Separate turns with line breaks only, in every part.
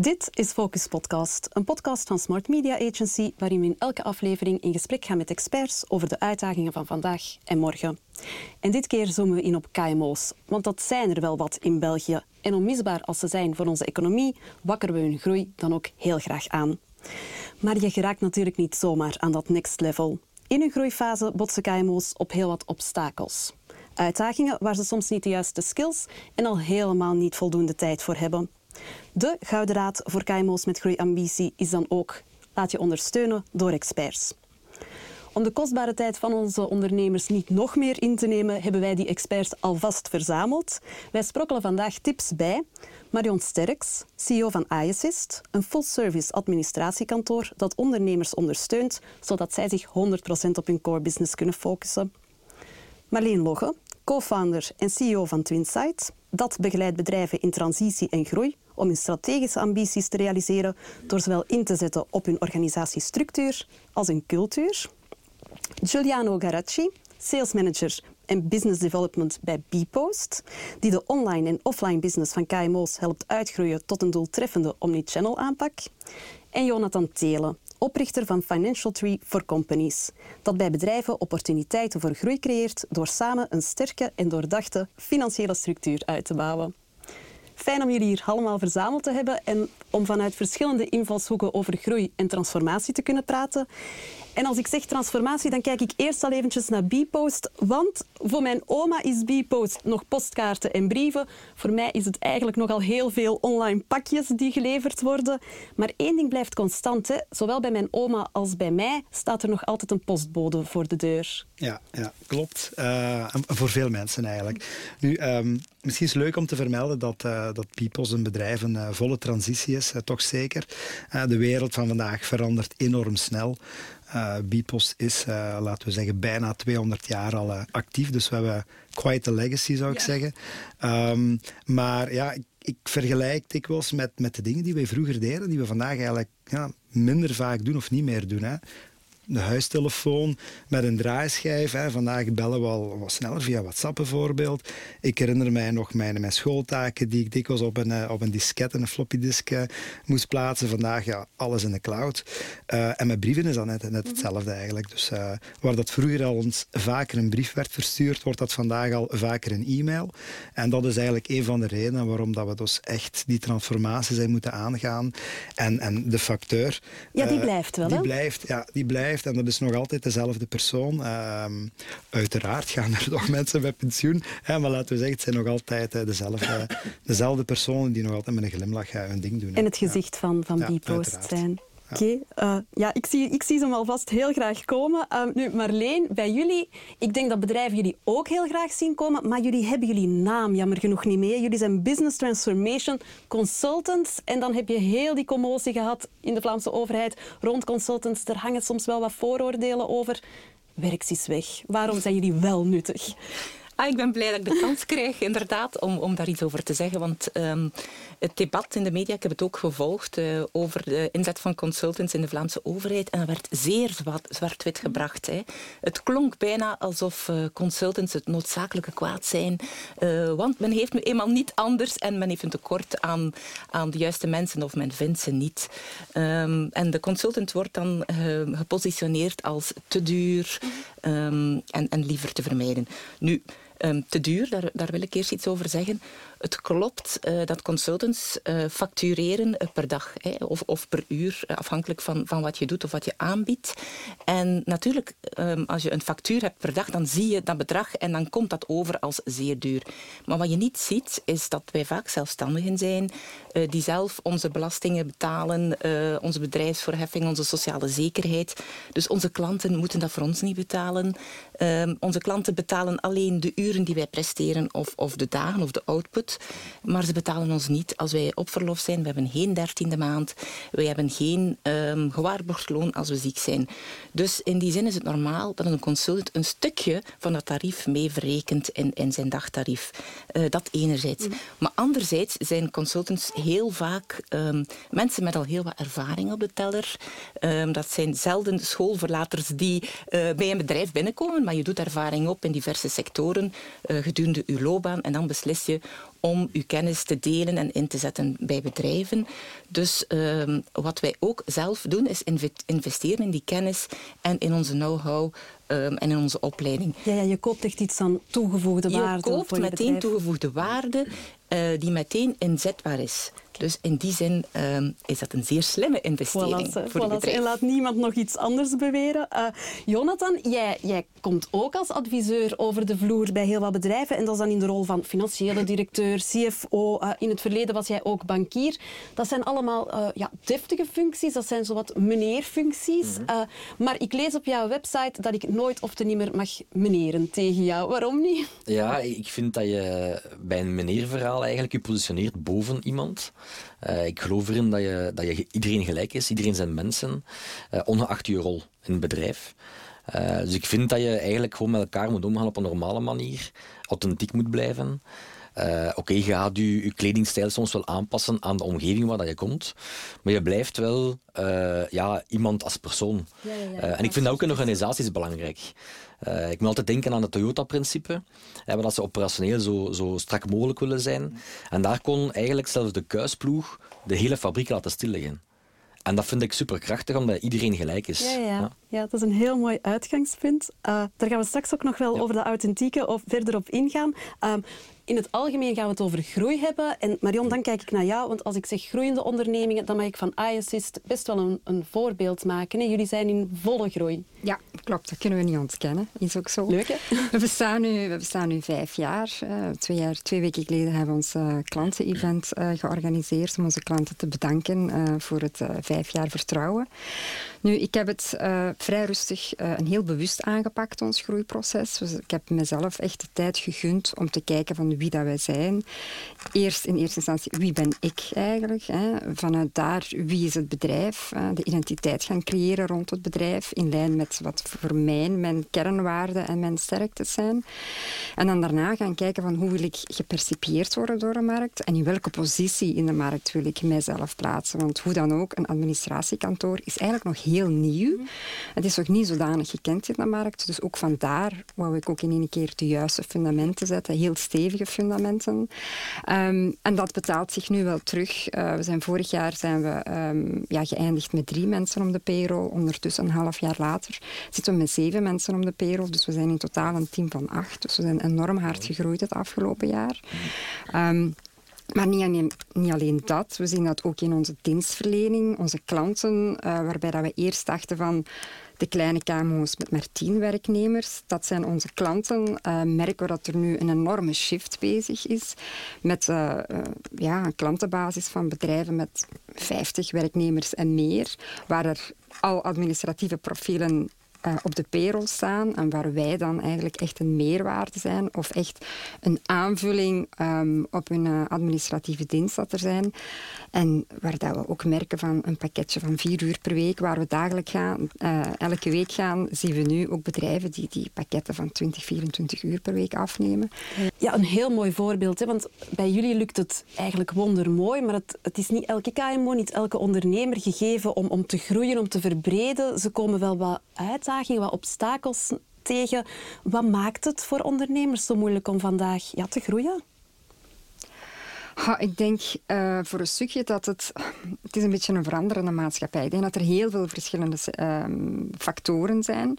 Dit is Focus Podcast, een podcast van Smart Media Agency waarin we in elke aflevering in gesprek gaan met experts over de uitdagingen van vandaag en morgen. En dit keer zoomen we in op KMO's, want dat zijn er wel wat in België. En onmisbaar als ze zijn voor onze economie, wakkeren we hun groei dan ook heel graag aan. Maar je geraakt natuurlijk niet zomaar aan dat next level. In hun groeifase botsen KMO's op heel wat obstakels. Uitdagingen waar ze soms niet de juiste skills en al helemaal niet voldoende tijd voor hebben. De Gouden Raad voor KMO's met groeiambitie is dan ook laat je ondersteunen door experts. Om de kostbare tijd van onze ondernemers niet nog meer in te nemen, hebben wij die experts alvast verzameld. Wij sprokkelen vandaag tips bij. Marion Sterks, CEO van iAssist, een full-service administratiekantoor dat ondernemers ondersteunt, zodat zij zich 100% op hun core business kunnen focussen. Marleen Logge, co-founder en CEO van Twinsight. Dat begeleidt bedrijven in transitie en groei om hun strategische ambities te realiseren door zowel in te zetten op hun organisatiestructuur als hun cultuur. Giuliano Garacci, sales manager en business development bij Bpost, die de online en offline business van KMO's helpt uitgroeien tot een doeltreffende omnichannel aanpak. En Jonathan Telen, oprichter van Financial Tree for Companies, dat bij bedrijven opportuniteiten voor groei creëert door samen een sterke en doordachte financiële structuur uit te bouwen. Fijn om jullie hier allemaal verzameld te hebben en om vanuit verschillende invalshoeken over groei en transformatie te kunnen praten. En als ik zeg transformatie, dan kijk ik eerst al eventjes naar Bpost. Want voor mijn oma is Bpost nog postkaarten en brieven. Voor mij is het eigenlijk nogal heel veel online pakjes die geleverd worden. Maar één ding blijft constant. Hè. Zowel bij mijn oma als bij mij staat er nog altijd een postbode voor de deur.
Ja, ja klopt. Uh, voor veel mensen eigenlijk. Nu, um, misschien is het leuk om te vermelden dat, uh, dat Bpost een bedrijf een uh, volle transitie is. toch zeker. de wereld van vandaag verandert enorm snel. Uh, Bipos is, uh, laten we zeggen, bijna 200 jaar al uh, actief. Dus we hebben quite a legacy, zou ik ja. zeggen. Um, maar ja, ik, ik vergelijk dikwijls met, met de dingen die wij vroeger deden, die we vandaag eigenlijk ja, minder vaak doen of niet meer doen. Hè de huistelefoon met een draaischijf. Hè. Vandaag bellen we al wat sneller via WhatsApp bijvoorbeeld. Ik herinner mij nog mijn, mijn schooltaken die ik dikwijls op een, op een disket en een floppy disk uh, moest plaatsen. Vandaag ja, alles in de cloud. Uh, en met brieven is dat net, net hetzelfde eigenlijk. Dus uh, waar dat vroeger al ons vaker een brief werd verstuurd, wordt dat vandaag al vaker een e-mail. En dat is eigenlijk een van de redenen waarom dat we dus echt die transformatie zijn moeten aangaan. En, en de facteur...
Ja, die blijft wel,
Die
hè?
blijft, ja, die blijft en dat is nog altijd dezelfde persoon. Uh, uiteraard gaan er nog mensen met pensioen, hè, maar laten we zeggen, het zijn nog altijd uh, dezelfde, dezelfde personen die nog altijd met een glimlach uh, hun ding doen.
En het gezicht van, van ja, Bpost zijn. Oké, okay. uh, ja, ik zie, ik zie ze alvast heel graag komen. Uh, nu, Marleen, bij jullie, ik denk dat bedrijven jullie ook heel graag zien komen, maar jullie hebben jullie naam jammer genoeg niet mee. Jullie zijn Business Transformation Consultants en dan heb je heel die commotie gehad in de Vlaamse overheid rond consultants. Er hangen soms wel wat vooroordelen over. Werk is weg. Waarom zijn jullie wel nuttig?
Ah, ik ben blij dat ik de kans krijg, inderdaad, om, om daar iets over te zeggen. Want um, het debat in de media, ik heb het ook gevolgd, uh, over de inzet van consultants in de Vlaamse overheid. En dat werd zeer zwart-wit gebracht. Hè. Het klonk bijna alsof uh, consultants het noodzakelijke kwaad zijn. Uh, want men heeft nu eenmaal niet anders en men heeft een tekort aan, aan de juiste mensen of men vindt ze niet. Um, en de consultant wordt dan gepositioneerd als te duur um, en, en liever te vermijden. Nu, um, te duur, daar, daar wil ik eerst iets over zeggen. Het klopt uh, dat consultants uh, factureren per dag hè, of, of, per uur, afhankelijk van, van wat je doet of wat je aanbiedt. En natuurlijk, um, als je een factuur hebt per dag, dan zie je dat bedrag en dan komt dat over als zeer duur. Maar wat je niet ziet, is dat wij vaak zelfstandigen zijn, die zelf onze belastingen betalen, onze bedrijfsvoorheffing, onze sociale zekerheid. Dus onze klanten moeten dat voor ons niet betalen. Um, onze klanten betalen alleen de uren die wij presteren of, of de dagen of de output. Maar ze betalen ons niet als wij op verlof zijn. We hebben geen dertiende maand. We hebben geen um, gewaarborgd loon als we ziek zijn. Dus in die zin is het normaal dat een consultant een stukje van dat tarief mee verrekent in, in zijn dagtarief. Uh, dat enerzijds. Mm. Maar anderzijds zijn consultants heel vaak um, mensen met al heel wat ervaring op de teller. Um, dat zijn zelden schoolverlaters die uh, bij een bedrijf binnenkomen, maar je doet ervaring op in diverse sectoren uh, gedurende je loopbaan en dan beslis je om uw kennis te delen en in te zetten bij bedrijven. Dus ehm, wat wij ook zelf doen, is investeren in die kennis en in onze know-how ehm, en in onze opleiding.
Ja, ja, je koopt echt iets aan toegevoegde waarde.
Je koopt meteen toegevoegde waarde uh, die meteen inzetbaar is. Dus in die zin uh, is dat een zeer slimme investering
voilà,
voor voilà,
En laat niemand nog iets anders beweren. Uh, Jonathan, jij, jij komt ook als adviseur over de vloer bij heel wat bedrijven. En dat is dan in de rol van financiële directeur, CFO. Uh, in het verleden was jij ook bankier. Dat zijn allemaal uh, ja, deftige functies. Dat zijn zowat meneerfuncties. Mm -hmm. maar ik lees op jouw website dat ik nooit of te nimmer mag meneren tegen jou. Waarom niet?
Ja, ik vind dat je bij een meneerverhaal eigenlijk je positioneert boven iemand. Uh, ik geloof erin dat, je, dat je, iedereen gelijk is, iedereen zijn mensen, uh, ongeacht je rol in het bedrijf. Uh, dus ik vind dat je eigenlijk gewoon met elkaar moet omgaan op een normale manier, authentiek moet blijven. Oké, okay, je gaat je, je, kledingstijl soms wel aanpassen aan de omgeving waar dat je komt, maar je blijft wel ja, iemand als persoon. Ja, ja, ja, en ik vind dat ook in organisaties belangrijk. Uh, ik moet altijd denken aan het Toyota-principe, waar dat ze operationeel zo, zo strak mogelijk willen zijn. En daar kon eigenlijk zelfs de kuisploeg de hele fabriek laten stilleggen. En dat vind ik superkrachtig, omdat iedereen gelijk is.
Ja, ja. ja. dat is een heel mooi uitgangspunt. Uh, daar gaan we straks ook nog wel over de authentieke of verder op ingaan. Uh, in het algemeen gaan we het over groei hebben. En Marion, dan kijk ik naar jou. Want als ik zeg groeiende ondernemingen, dan mag ik van iAssist best wel een, een voorbeeld maken. Hè? Jullie zijn in volle groei.
Ja, klopt. Dat kunnen we niet ontkennen. Is ook zo.
Leuk, hè?
We bestaan nu, we bestaan nu vijf jaar. Uh, twee, jaar. twee weken geleden hebben we ons uh, klanten-event uh, georganiseerd om onze klanten te bedanken voor het vijf jaar vertrouwen. Nu, ik heb het vrij rustig en heel bewust aangepakt, ons groeiproces. Dus ik heb mezelf echt de tijd gegund om te kijken van wie dat wij zijn. Eerst in eerste instantie, wie ben ik eigenlijk? Hè? Vanuit daar, wie is het bedrijf? De identiteit gaan creëren rond het bedrijf, in lijn met wat voor mij mijn kernwaarden en mijn sterktes zijn. En dan daarna gaan kijken van hoe wil ik gepercipieerd worden door de markt en in welke positie in de markt wil ik mijzelf plaatsen. Want hoe dan ook, een administratiekantoor is eigenlijk nog heel nieuw. Het is nog niet zodanig gekend in de markt. Dus ook vandaar wou ik ook in één keer de juiste fundamenten zetten, heel stevige fundamenten. Um, en dat betaalt zich nu wel terug. Uh, we zijn vorig jaar zijn we um, ja, geëindigd met drie mensen om de payroll. Ondertussen een half jaar later zitten we met zeven mensen om de payroll. Dus we zijn in totaal een team van acht. Dus we zijn enorm hard gegroeid het afgelopen jaar. Um, maar niet alleen, dat, we zien dat ook in onze dienstverlening, onze klanten, uh, waarbij dat we eerst dachten van de kleine KMO's met maar tien werknemers. Dat zijn onze klanten. Uh, merken we dat er nu een enorme shift bezig is met uh, uh, ja, een klantenbasis van bedrijven met 50 werknemers en meer, waar er al administratieve profielen uh, op de payroll staan en waar wij dan eigenlijk echt een meerwaarde zijn of echt een aanvulling um, op hun uh, administratieve dienst dat er zijn. En waar dat we ook merken van een pakketje van vier uur per week, waar we dagelijks gaan, uh, elke week gaan, zien we nu ook bedrijven die die pakketten van 20, 24 uur per week afnemen.
Ja, een heel mooi voorbeeld. Hè? Want bij jullie lukt het eigenlijk wondermooi, maar het, het is niet elke KMO, niet elke ondernemer gegeven om, om te groeien, om te verbreden. Ze komen wel wat uitdagingen, wat obstakels tegen. Wat maakt het voor ondernemers zo moeilijk om vandaag ja, te groeien?
Ik denk uh, voor een stukje dat het... Het is een beetje een veranderende maatschappij. Ik denk dat er heel veel verschillende uh, factoren zijn.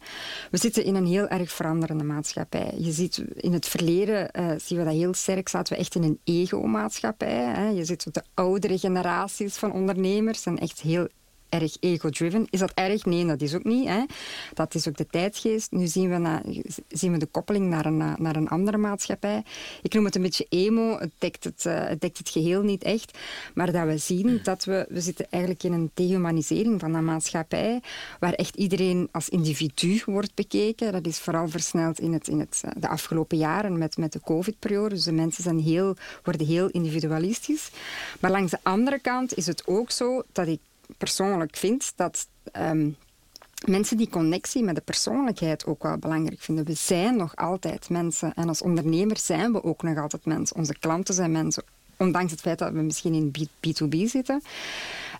We zitten in een heel erg veranderende maatschappij. Je ziet in het verleden, uh, zien we dat heel sterk, zaten we echt in een ego-maatschappij. Je ziet de oudere generaties van ondernemers en echt heel erg ego-driven. Is dat erg? Nee, dat is ook niet. Hè. Dat is ook de tijdsgeest. Nu zien we, zien we de koppeling naar een, naar een andere maatschappij. Ik noem het een beetje emo. Het dekt het, uh, het dekt het geheel niet echt. Maar dat we zien dat we... We zitten eigenlijk in een dehumanisering van de maatschappij, waar echt iedereen als individu wordt bekeken. Dat is vooral versneld in, het, in het, de afgelopen jaren met, met de covid-periode. Dus de mensen zijn heel, worden heel individualistisch. Maar langs de andere kant is het ook zo dat ik persoonlijk vind dat um, mensen die connectie met de persoonlijkheid ook wel belangrijk vinden. We zijn nog altijd mensen en als ondernemer zijn we ook nog altijd mensen. Onze klanten zijn mensen, ondanks het feit dat we misschien in B2B zitten.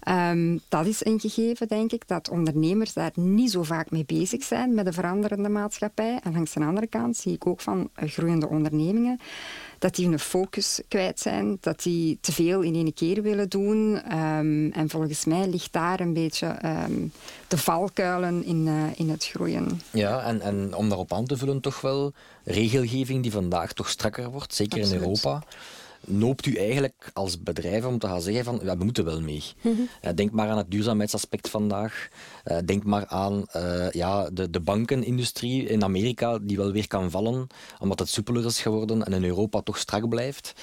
Ehm, dat is een gegeven, denk ik, dat ondernemers daar niet zo vaak mee bezig zijn met de veranderende maatschappij. En langs de andere kant zie ik ook van groeiende ondernemingen dat die hun focus kwijt zijn, dat die te veel in één keer willen doen. Ehm, en volgens mij ligt daar een beetje um, de valkuilen in, uh, in het groeien.
Ja, en, en om daarop aan te vullen toch wel regelgeving die vandaag toch strakker wordt, zeker in Europa noopt u eigenlijk als bedrijf om te gaan zeggen van ja, we moeten wel mee. Mm denk maar aan het duurzaamheidsaspect vandaag. Uh, denk maar aan uh, ja, de, de bankenindustrie in Amerika die wel weer kan vallen omdat het soepeler is geworden en in Europa toch strak blijft.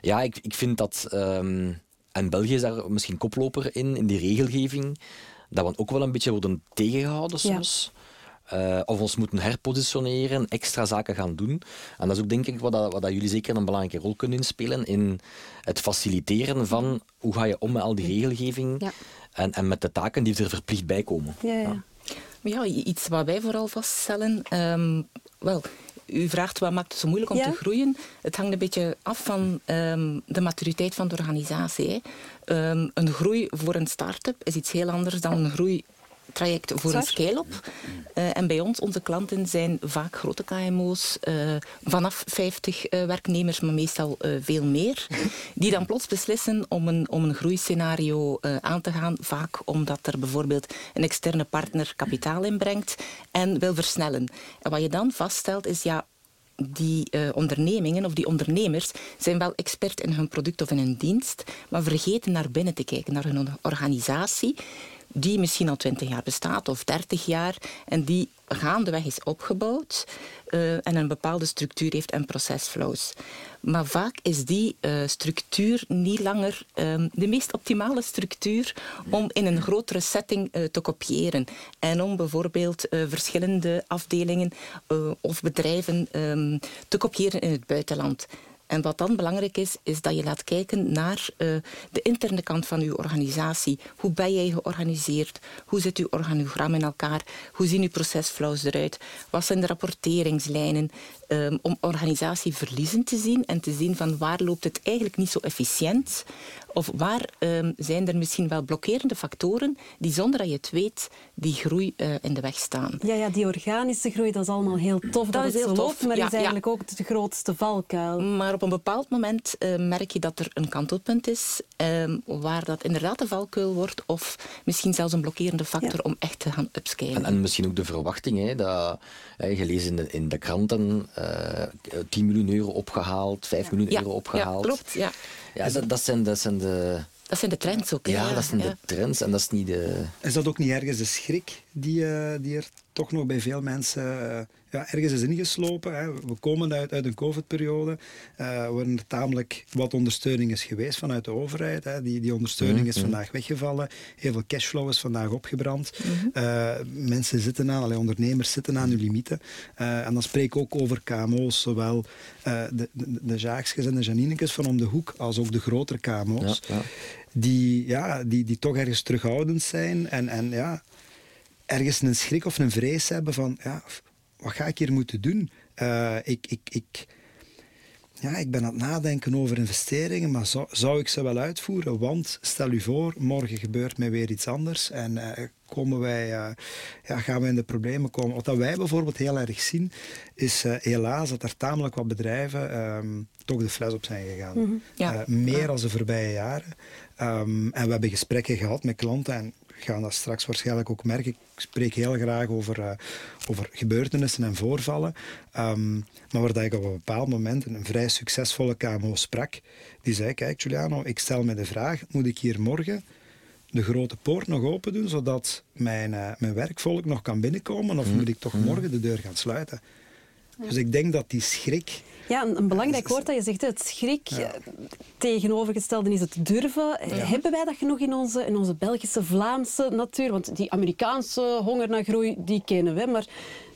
Ja, ik, ik vind dat... Um, en België is daar misschien koploper in, in die regelgeving, dat we ook wel een beetje worden tegengehouden soms. Uh, of ons moeten herpositioneren, extra zaken gaan doen. En dat is ook denk ik wat, dat, wat dat jullie zeker een belangrijke rol kunnen inspelen in het faciliteren van hoe ga je om met al die regelgeving ja. en, en met de taken die er verplicht bij komen.
Ja, ja. ja. iets wat wij vooral vaststellen, um, wel, u vraagt wat maakt het zo moeilijk om te groeien. Het hangt een beetje af van um, de maturiteit van de organisatie. Um, een groei voor een start-up is iets heel anders dan een groei traject voor een scale-up. Uh, en bij ons, onze klanten zijn vaak grote KMO's, uh, eh, vanaf 50 uh, eh, werknemers, maar meestal veel meer, die dan plots beslissen om een, om een groeiscenario aan te gaan, vaak omdat er bijvoorbeeld een externe partner kapitaal inbrengt en wil versnellen. En wat je dan vaststelt is, ja, die uh, ondernemingen of die ondernemers zijn wel expert in hun product of in hun dienst, maar vergeten naar binnen te kijken, naar hun organisatie die misschien al 20 jaar bestaat of 30 jaar en die gaandeweg is opgebouwd uh, en een bepaalde structuur heeft en procesflows. Maar vaak is die uh, structuur niet langer uh, de meest optimale structuur om in een grotere setting uh, te kopiëren. En om bijvoorbeeld verschillende afdelingen of bedrijven um, te kopiëren in het buitenland. En wat dan belangrijk is, is dat je laat kijken naar uh, de interne kant van je organisatie. Hoe ben jij georganiseerd? Hoe zit uw organigram in elkaar? Hoe zien uw procesflows eruit? Wat zijn de rapporteringslijnen? Um, om organisatieverliezen te zien en te zien van waar loopt het eigenlijk niet zo efficiënt of waar um, zijn er misschien wel blokkerende factoren die zonder dat je het weet die groei uh, in de weg staan.
Ja, ja, die organische groei, dat is allemaal heel tof dat, dat is heel tof, maar ja, is eigenlijk ja. ook de grootste valkuil.
Maar op een bepaald moment uh, merk je dat er een kantelpunt is uh, waar dat inderdaad de valkuil wordt of misschien zelfs een blokkerende factor ja. om echt te gaan upscalen.
En, en misschien ook de verwachting, hè, dat, hè, gelezen in de, in de kranten, 10 miljoen euro opgehaald, 5 miljoen euro opgehaald.
Ja, klopt. Ja.
Ja, dat, dat, zijn, dat zijn de...
Dat zijn de trends ook.
Ja, ja dat zijn de trends en dat is niet de...
Is dat ook niet ergens de schrik die, uh, die er toch nog bij veel mensen uh, ja, ergens is ingeslopen? Hè? We komen uit, uit een COVID-periode uh, waarin er tamelijk wat ondersteuning is geweest vanuit de overheid. Hè? Die, die ondersteuning is mhm. vandaag weggevallen. Heel veel cashflow is vandaag opgebrand. Mm mensen zitten aan, allee, ondernemers zitten aan hun limieten. en dan spreek ik ook over KMO's, zowel de, de, de en de Janinekes van om de hoek, als ook de grotere KMO's. Ja, ja. Die, ja, die, die toch ergens terughoudend zijn en, en ja, ergens een schrik of een vrees hebben van, ja, wat ga ik hier moeten doen? Uh, ik, ik, ik, ja, ik ben aan het nadenken over investeringen, maar zou, zou ik ze wel uitvoeren? Want stel u voor, morgen gebeurt mij weer iets anders en uh, komen wij, uh, ja, gaan we in de problemen komen. Wat dat wij bijvoorbeeld heel erg zien, is uh, helaas dat er tamelijk wat bedrijven um, toch de fles op zijn gegaan. Mm -hmm. ja. meer dan de voorbije jaren. Um, en we hebben gesprekken gehad met klanten en gaan dat straks waarschijnlijk ook merken. Ik spreek heel graag over, uh, over gebeurtenissen en voorvallen. Um, maar waar dat ik op een bepaald moment een vrij succesvolle KMO sprak, die zei, kijk Giuliano, ik stel me de vraag, moet ik hier morgen de grote poort nog open doen, zodat mijn, uh, mijn werkvolk nog kan binnenkomen, of mm. moet ik toch mm. morgen de deur gaan sluiten? Dus ik denk dat die schrik...
Ja, een, belangrijk woord dat je zegt, het schrik. Ja. Tegenovergestelde is het durven. Ja. Hebben wij dat genoeg in onze, in onze Belgische, Vlaamse natuur? Want die Amerikaanse honger naar groei, die kennen we. Maar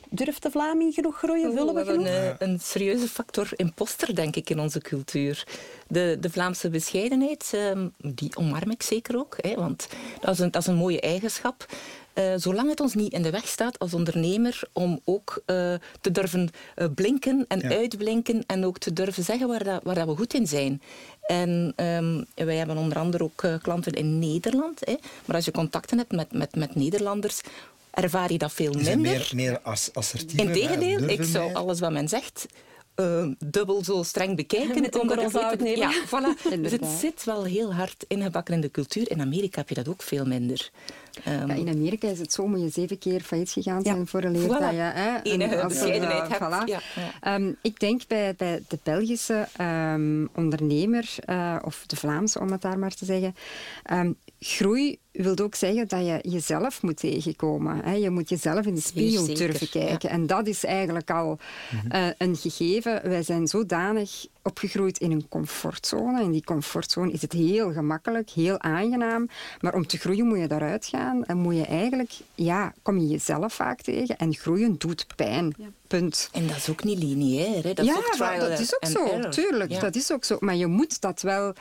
durft de Vlaming genoeg groeien?
Oh,
Vullen we,
we
genoeg?
Een, een, serieuze factor imposter, denk ik, in onze cultuur. De, de Vlaamse bescheidenheid, um, die omarm ik zeker ook. Hè, want dat is, een, dat is een mooie eigenschap. Uh, zolang het ons niet in de weg staat als ondernemer om ook uh, te durven uh, blinken en ja. uitblinken en ook te durven zeggen waar, dat, waar dat we goed in zijn. En um, wij hebben onder andere ook uh, klanten in Nederland. Hè. Maar als je contacten hebt met, met, met Nederlanders, ervaar je dat veel minder.
Meer, meer assertief.
Integendeel, ik zou alles wat men zegt uh, dubbel zo streng bekijken.
Met onder ons.
Ja, voilà. dus het zit wel heel hard ingebakken in de cultuur. In Amerika heb je dat ook veel minder.
Um, ja, in Amerika is het zo, moet je zeven keer failliet gegaan zijn ja. voor een leer voilà. dat je hè,
enige bescheidenheid hebt.
Voilà. Ja, ja. Um, ik denk bij, bij de Belgische um, ondernemer, uh, of de Vlaamse om het daar maar te zeggen, groei wil ook zeggen dat je jezelf moet tegenkomen. Hè. Je moet jezelf in de spiegel durven kijken. Ja. En dat is eigenlijk al mm-hmm. uh, een gegeven. Wij zijn zodanig opgegroeid in een comfortzone. In die comfortzone is het heel gemakkelijk, heel aangenaam. Maar om te groeien moet je daaruit gaan. En moet je eigenlijk, ja, kom je jezelf vaak tegen. En groeien doet pijn. Ja. Punt.
En dat is ook niet lineair. Hè? Dat is
ja,
ook trial
dat is ook zo.
error.
Tuurlijk, ja. dat is ook zo. Maar je moet dat wel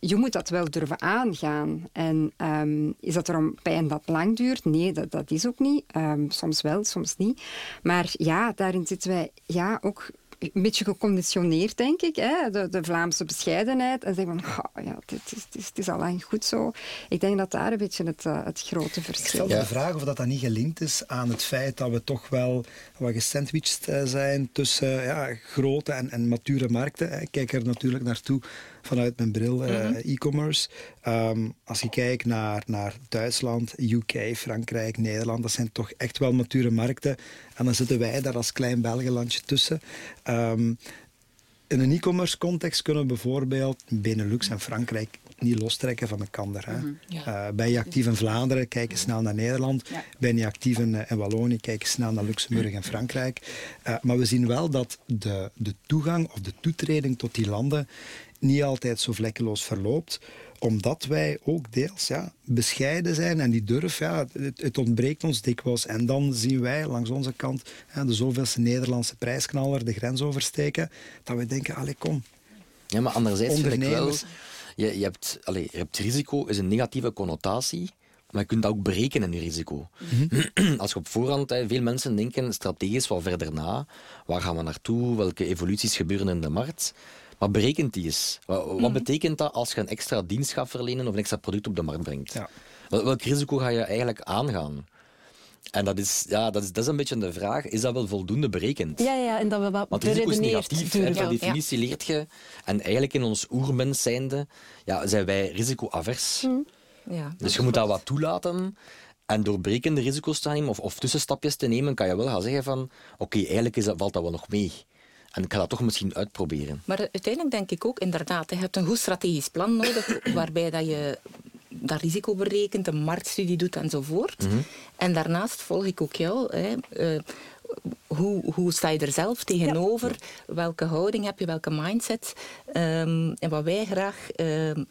je moet dat wel durven aangaan. En um, is dat erom pijn dat lang duurt? Nee, dat, dat is ook niet. Um, soms wel, soms niet. Maar ja, daarin zitten wij ja, ook een beetje geconditioneerd, denk ik. Hè? De, de Vlaamse bescheidenheid. En zeggen van, oh, ja, het is, het, is, al lang goed zo. Ik denk dat daar een beetje het, uh, het grote verschil is. Ik
stel de vraag of dat, dat niet gelinkt is aan het feit dat we toch wel wat gesandwiched zijn tussen ja, grote en, en mature markten. Ik kijk er natuurlijk naartoe vanuit mijn bril uh, mm -hmm. e-commerce. Um, als je kijkt naar, naar Duitsland, UK, Frankrijk, Nederland, dat zijn toch echt wel mature markten. En dan zitten wij daar als klein Belgenlandje tussen. Um, in een e-commerce context kunnen we bijvoorbeeld Benelux en Frankrijk niet lostrekken van de kander. Hè. Mm -hmm, ja. uh, ben je actief in Vlaanderen, kijk je snel naar Nederland. Ja. Ben je actief in, in Wallonië, kijk je snel naar Luxemburg en Frankrijk. Uh, maar we zien wel dat de, de toegang of de toetreding tot die landen niet altijd zo vlekkeloos verloopt omdat wij ook deels ja, bescheiden zijn en die durf, ja, het, het, ontbreekt ons dikwijls. En dan zien wij langs onze kant ja, de zoveelste Nederlandse prijsknaller de grens oversteken, dat we denken, allee kom.
Ja, maar anderzijds vind ik wel, je, je, hebt, allee, je hebt risico, is een negatieve connotatie. Maar je kunt dat ook berekenen, je risico. Mm -hmm. Als je op voorhand, veel mensen denken strategisch wat verder na. Waar gaan we naartoe? Welke evoluties gebeuren in de markt? Maar berekent die eens. Wat, wat mm. betekent dat als je een extra dienst gaat verlenen of een extra product op de markt brengt? Ja. Welk risico ga je eigenlijk aangaan? En dat is, ja, dat, is, dat is een beetje de vraag, is dat wel voldoende berekend?
Ja, ja en dat we wat
Want risico is negatief, en per definitie ja. leert je. En eigenlijk in ons oermens zijnde, ja, zijn wij risicoavers. Mm. Ja, dus je moet dat wat toelaten. En door berekende risico's te nemen of, of tussenstapjes te nemen, kan je wel gaan zeggen van, oké, okay, eigenlijk is dat, valt dat wel nog mee. En ik ga dat toch misschien uitproberen.
Maar uiteindelijk denk ik ook inderdaad, je hebt een goed strategisch plan nodig, waarbij dat je dat risico berekent, een marktstudie doet enzovoort. Mm -hmm. En daarnaast volg ik ook jou. Hè, uh, hoe, hoe sta je er zelf tegenover? Ja. Welke houding heb je, welke mindset? Um, en wat wij graag um,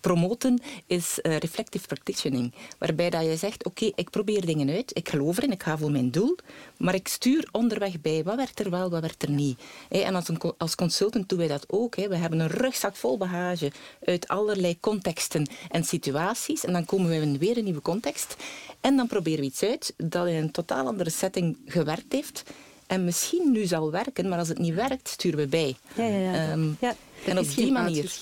promoten is uh, reflective practitioning. Waarbij dat je zegt, oké, okay, ik probeer dingen uit, ik geloof erin, ik ga voor mijn doel, maar ik stuur onderweg bij. Wat werkt er wel, wat werkt er niet? Hey, en als, een, als consultant doen wij dat ook. Hey. We hebben een rugzak vol bagage uit allerlei contexten en situaties. En dan komen we in weer een nieuwe context. En dan proberen we iets uit dat in een totaal andere setting gewerkt heeft. En misschien nu zal werken, maar als het niet werkt, sturen we bij.
Ja, ja, ja. Um, ja.
En op die manier.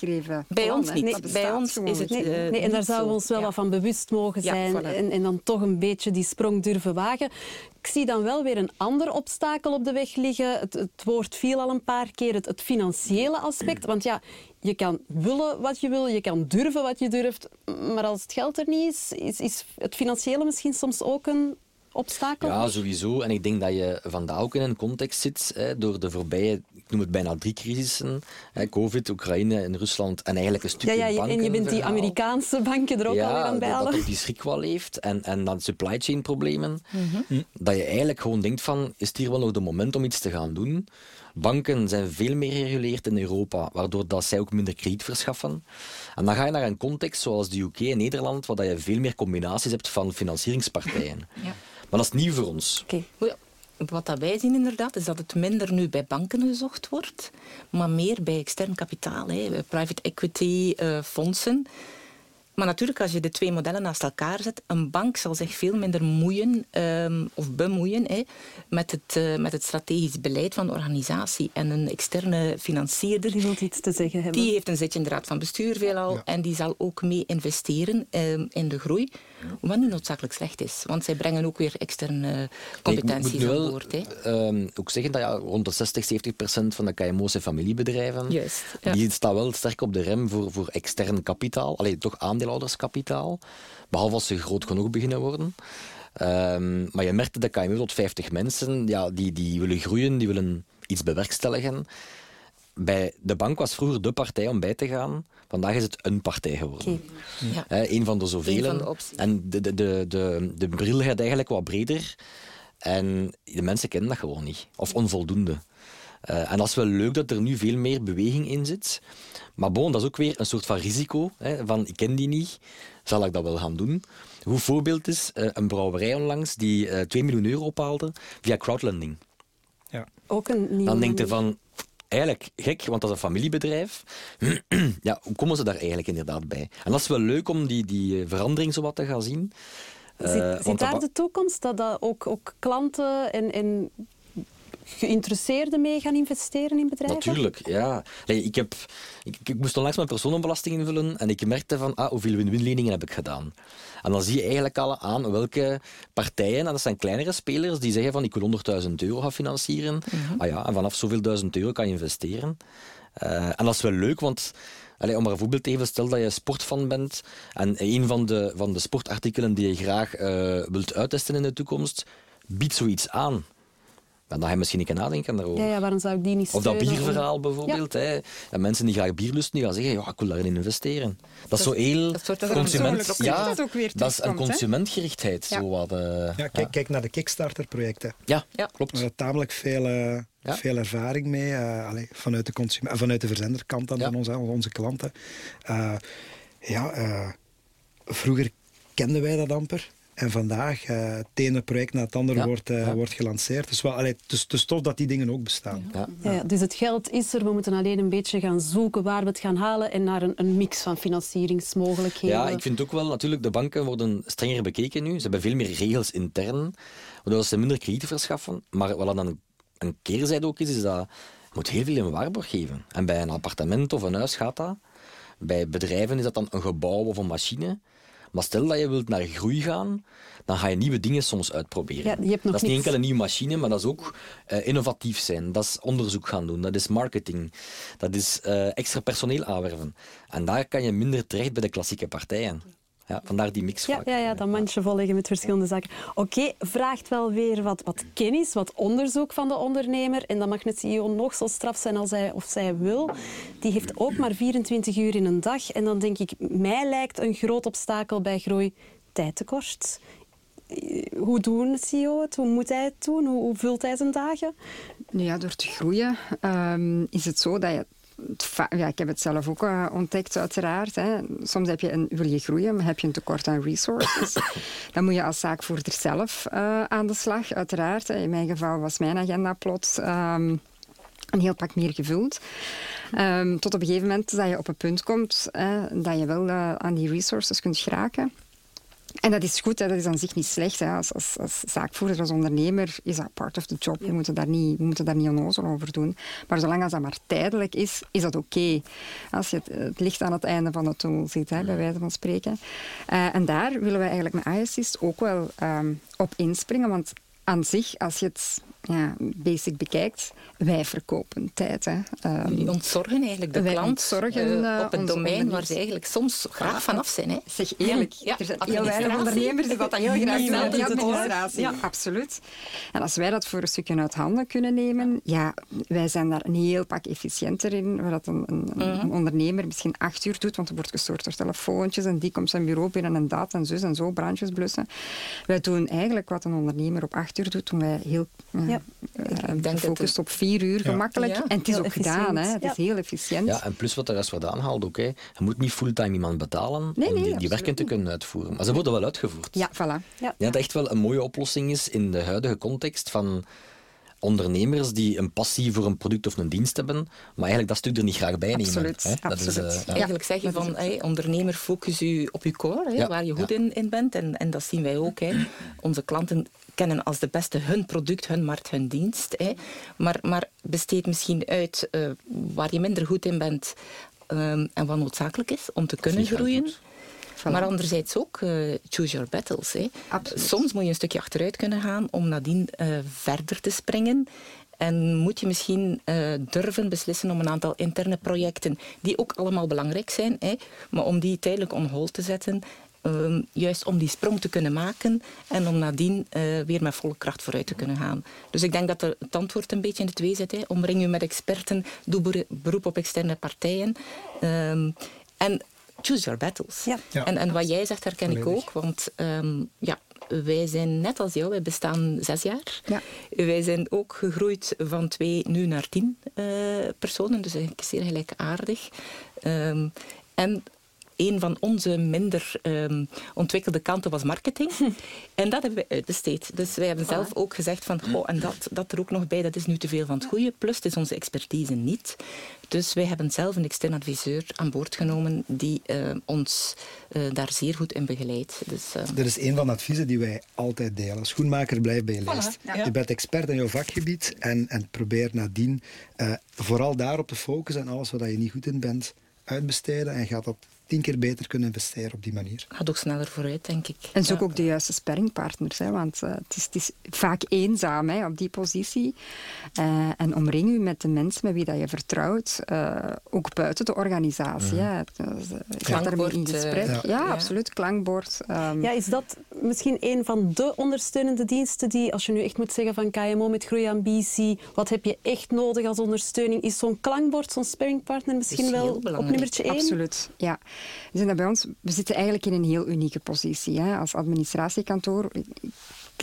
Bij ons niet. Nee, bij ons is het.
Nee,
uh,
nee en daar zouden we ons wel wat van bewust mogen zijn. Voilà. en, en, dan toch een beetje die sprong durven wagen. Ik zie dan wel weer een ander obstakel op de weg liggen. Het, het woord viel al een paar keer, het, het financiële aspect. Want ja, je kan willen wat je wil, je kan durven wat je durft. Maar als het geld er niet is, is, is het financiële misschien soms ook een obstakel?
Ja, sowieso. En ik denk dat je vandaag ook in een context zit hè, door de voorbije, ik noem het bijna drie crisissen. Hè, Covid, Oekraïne en Rusland. En eigenlijk een stukje
ja, ja,
banken.
En je bent die Amerikaanse banken er ook
ja,
alweer aan bij
dat ook die schrik wel heeft. En, en dan supply chain problemen. Mm -hmm. Dat je eigenlijk gewoon denkt van, is het hier wel nog de moment om iets te gaan doen? Banken zijn veel meer gereguleerd in Europa, waardoor dat zij ook minder krediet verschaffen. En dan ga je naar een context zoals de UK en Nederland, waar je veel meer combinaties hebt van financieringspartijen. Ja. Maar dat is nieuw voor ons.
Okay. Wat dat wij zien inderdaad, is dat het minder nu bij banken gezocht wordt, maar meer bij extern kapitaal, hè, private equity, uh, fondsen. Maar natuurlijk, als je de twee modellen naast elkaar zet, een bank zal zich veel minder moeien ehm, of bemoeien hè, met, het, uh, met het strategisch beleid van de organisatie. En een externe financierder...
Die wil iets te zeggen hebben.
Die heeft een zitje in de raad van bestuur veelal. Ja. En die zal ook mee investeren um, in de groei. Wat niet noodzakelijk slecht is. Want zij brengen ook weer externe competenties
nee,
aan boord.
Um, ook zeggen dat ja, rond de 60, 70 procent van de KMO's zijn familiebedrijven.
Juist, ja.
Die staan wel sterk op de rem voor, voor extern kapitaal. Alleen toch aandeelhouderskapitaal. Behalve als ze groot genoeg beginnen worden. Um, maar je merkt dat KMU tot 50 mensen, ja, die, die willen groeien, die willen iets bewerkstelligen. Bij de bank was vroeger de partij om bij te gaan. Vandaag is het een partij geworden.
Okay.
Ja. Een van de zoveel.
De
en de, de, de, de, de bril gaat eigenlijk wat breder. En de mensen kennen dat gewoon niet. Of onvoldoende. Uh, en dat is wel leuk dat er nu veel meer beweging in zit. Maar bon, dat is ook weer een soort van risico. Hè, van, ik ken die niet, zal ik dat wel gaan doen? Hoe voorbeeld is uh, een brouwerij onlangs die uh, 2 miljoen euro ophaalde via crowdlending.
Ja.
Ook een nieuwe
Dan denkt je van, eigenlijk gek, want dat is een familiebedrijf. ja, hoe komen ze daar eigenlijk inderdaad bij? En dat is wel leuk om die, die verandering zo wat te gaan zien.
Zit, uh, zit daar de toekomst dat, dat ook, ook klanten en, en geïnteresseerden mee gaan investeren in bedrijven?
Natuurlijk, ja. Nee, ik, heb, ik, ik, moest onlangs mijn personenbelasting invullen en ik merkte van ah, hoeveel win-win-leningen heb ik gedaan. En dan zie je eigenlijk al aan welke partijen, en dat zijn kleinere spelers, die zeggen van ik wil 100.000 euro gaan financieren. Mm -hmm. ah ja, en vanaf zoveel duizend euro kan je investeren. Uh, en dat is wel leuk, want Allee, om maar een voorbeeld te geven, stel dat je sportfan bent en een van de, van de sportartikelen die je graag uh, wilt uittesten in de toekomst, biedt zoiets aan. Dan ga je misschien een keer nadenken daarover.
Ja, ja, waarom zou ik die niet
Of dat bierverhaal bijvoorbeeld.
Ja.
Hè. En mensen die graag bier lusten, die gaan zeggen, ja, ik wil daarin investeren. Dat is zo heel
dat
consument...
Ja,
Ja,
dat ook weer
dat is een consumentgerichtheid.
Ja.
Zo wat, uh,
Ja, kijk, kijk naar de Kickstarter-projecten.
ja,
Ja.
klopt.
Daar is tamelijk veel, uh,
Ja.
veel ervaring mee. Uh, allee, vanuit, de consument, vanuit de verzenderkant dan
Ja.
van onze, onze klanten. Uh, ja, uh, vroeger kenden wij dat amper. En vandaag, uh, het ene project na het andere
Ja.
wordt, uh,
Ja.
wordt gelanceerd. Dus, wel, allee, het, is, het is tof dat die dingen ook bestaan.
Ja.
Ja, ja, dus het geld is er. We moeten alleen een beetje gaan zoeken waar we het gaan halen en naar een, een mix van financieringsmogelijkheden.
Ja, ik vind ook wel, natuurlijk, de banken worden strenger bekeken nu. Ze hebben veel meer regels intern, waardoor ze minder krediet verschaffen. Maar wat dan een, een keerzijde ook is, is dat je moet heel veel in waarborg geven. En bij een appartement of een huis gaat dat. Bij bedrijven is dat dan een gebouw of een machine. Maar stel dat je wilt naar groei gaan, dan ga je nieuwe dingen soms uitproberen.
Ja, je hebt nog
dat is niet enkel een nieuwe machine, maar dat is ook eh, innovatief zijn. Dat is onderzoek gaan doen, dat is marketing, dat is eh, extra personeel aanwerven. En daar kan je minder terecht bij de klassieke partijen. Ja, vandaar die mix
Ja,
vaak.
ja, ja, dat mandje volleggen met verschillende zaken. Oké, vraagt wel weer wat, wat kennis, wat onderzoek van de ondernemer. En dat mag een CEO nog zo straf zijn als hij of zij wil. Die heeft ook maar 24 uur in een dag. En dan denk ik, mij lijkt een groot obstakel bij groei tijdtekort. Eh, Hoe doet een CEO het? Hoe moet hij het doen? Hoe, hoe vult hij zijn dagen?
Nu ja, door te groeien ehm, is het zo dat je... Ja, ik heb het zelf ook eh, ontdekt, uiteraard. Hè. Soms heb je een, wil je groeien, maar heb je een tekort aan resources. Dan moet je als zaakvoerder zelf eh, aan de slag, uiteraard. In mijn geval was mijn agenda plots ehm, een heel pak meer gevuld. Ehm, tot op een gegeven moment dat je op een punt komt hè, dat je wel eh, aan die resources kunt geraken. En dat is goed, hè. dat is aan zich niet slecht. Hè. Als, als, als zaakvoerder, als ondernemer is dat part of the job. We moeten daar niet, we moeten daar niet onnozel over doen. Maar zolang als dat maar tijdelijk is, is dat oké. Als je het, het licht aan het einde van de tunnel ziet, hè, bij wijze van spreken. Eh, en daar willen wij eigenlijk met iAssist ook wel ehm, op inspringen. Want aan zich, als je het ja, basic bekijkt, wij verkopen tijd. Hè.
Die ontzorgen eigenlijk de klant
ontzorgen,
eh,
eh,
op een domein waar ze eigenlijk soms graag vanaf zijn. Hè.
Zeg eerlijk,
Ja,
er zijn heel weinig ondernemers die dat heel graag doen. Die administratie,
Ja.
absoluut. En als wij dat voor een stukje uit handen kunnen nemen, ja, wij zijn daar een heel pak efficiënter in, waar dat een, een,
Mhm.
ondernemer misschien acht uur doet, want er wordt gestoord door telefoontjes en die komt zijn bureau binnen en dat en zus en zo, brandjes blussen. Wij doen eigenlijk wat een ondernemer op acht uur doet, doen wij heel eh,
Ja.
eh,
denk dat
gefocust
het-
op vier uur,
Ja.
gemakkelijk.
Ja.
En het is
Heel
ook gedaan, hè. het is heel efficiënt.
Ja, en plus wat de rest wordt aanhaalt ook. Hè. Je moet niet fulltime iemand betalen
Nee,
om
nee,
die, die werken te kunnen uitvoeren. Maar ze worden wel uitgevoerd.
Ja, voilà.
Ja.
Ja, dat echt wel een mooie oplossing is in de huidige context van ondernemers die een passie voor een product of een dienst hebben, maar eigenlijk dat stuk er niet graag bij nemen.
Absoluut,
hè. Dat
absoluut.
Is, eh, ja.
Eigenlijk zeg je van, hey, ondernemer, focus je op je core, hè,
Ja.
waar je goed in, in bent. En, en dat zien wij ook. Hè. Onze klanten kennen als de beste hun product, hun markt, hun dienst. Hè. Maar, maar besteed misschien uit eh, waar je minder goed in bent ehm, en wat noodzakelijk is om te kunnen groeien.
Voilà.
Maar anderzijds ook, eh, choose your battles. Hè. Soms moet je een stukje achteruit kunnen gaan om nadien eh, verder te springen. En moet je misschien durven beslissen om een aantal interne projecten, die ook allemaal belangrijk zijn, hè, maar om die tijdelijk on hold te zetten, ehm, juist om die sprong te kunnen maken en om nadien eh, weer met volle kracht vooruit te kunnen gaan. Dus ik denk dat er het antwoord een beetje in de twee zit. Hè. Omring je met experten, doe bero- beroep op externe partijen. Ehm, en choose your battles.
Ja.
Ja.
En, en wat jij zegt, herken ik ook. Want ehm, ja, wij zijn net als jou, wij bestaan zes jaar.
Ja.
Wij zijn ook gegroeid van twee nu naar tien eh, personen. Dus eigenlijk zeer gelijkaardig. Ehm, en een van onze minder ehm, ontwikkelde kanten was marketing. en dat hebben we uitbesteed. Dus wij hebben zelf ook gezegd van, goh, en dat, dat er ook nog bij, dat is nu te veel van het goede. Plus, het is onze expertise niet. Dus wij hebben zelf een extern adviseur aan boord genomen die eh, ons eh, daar zeer goed in begeleidt. Dus, eh,
Dat is een van de adviezen die wij altijd delen. Schoenmaker, blijf bij je lijst.
ja.
Je bent expert in jouw vakgebied en, en probeer nadien eh, vooral daarop te focussen en alles wat je niet goed in bent uitbesteden en gaat dat tien keer beter kunnen investeren op die manier.
gaat ook sneller vooruit, denk ik.
En zoek
Ja.
ook de juiste sparringpartners, hè, want eh, het, is, het is vaak eenzaam hè, op die positie. Eh, en omring u met de mensen met wie dat je vertrouwt, eh, ook buiten de organisatie. hè. Ik ga daarmee in
Klankbord,
gesprek.
ja.
ja,
Ja.
absoluut, klankbord. ehm,
Ja, is dat misschien een van de ondersteunende diensten die, als je nu echt moet zeggen van KMO met groeiambitie, wat heb je echt nodig als ondersteuning? Is zo'n klankbord, zo'n sparringpartner misschien wel op nummertje één?
Absoluut, ja. Zijn dat bij ons, we zitten eigenlijk in een heel unieke positie. Hè. Als administratiekantoor,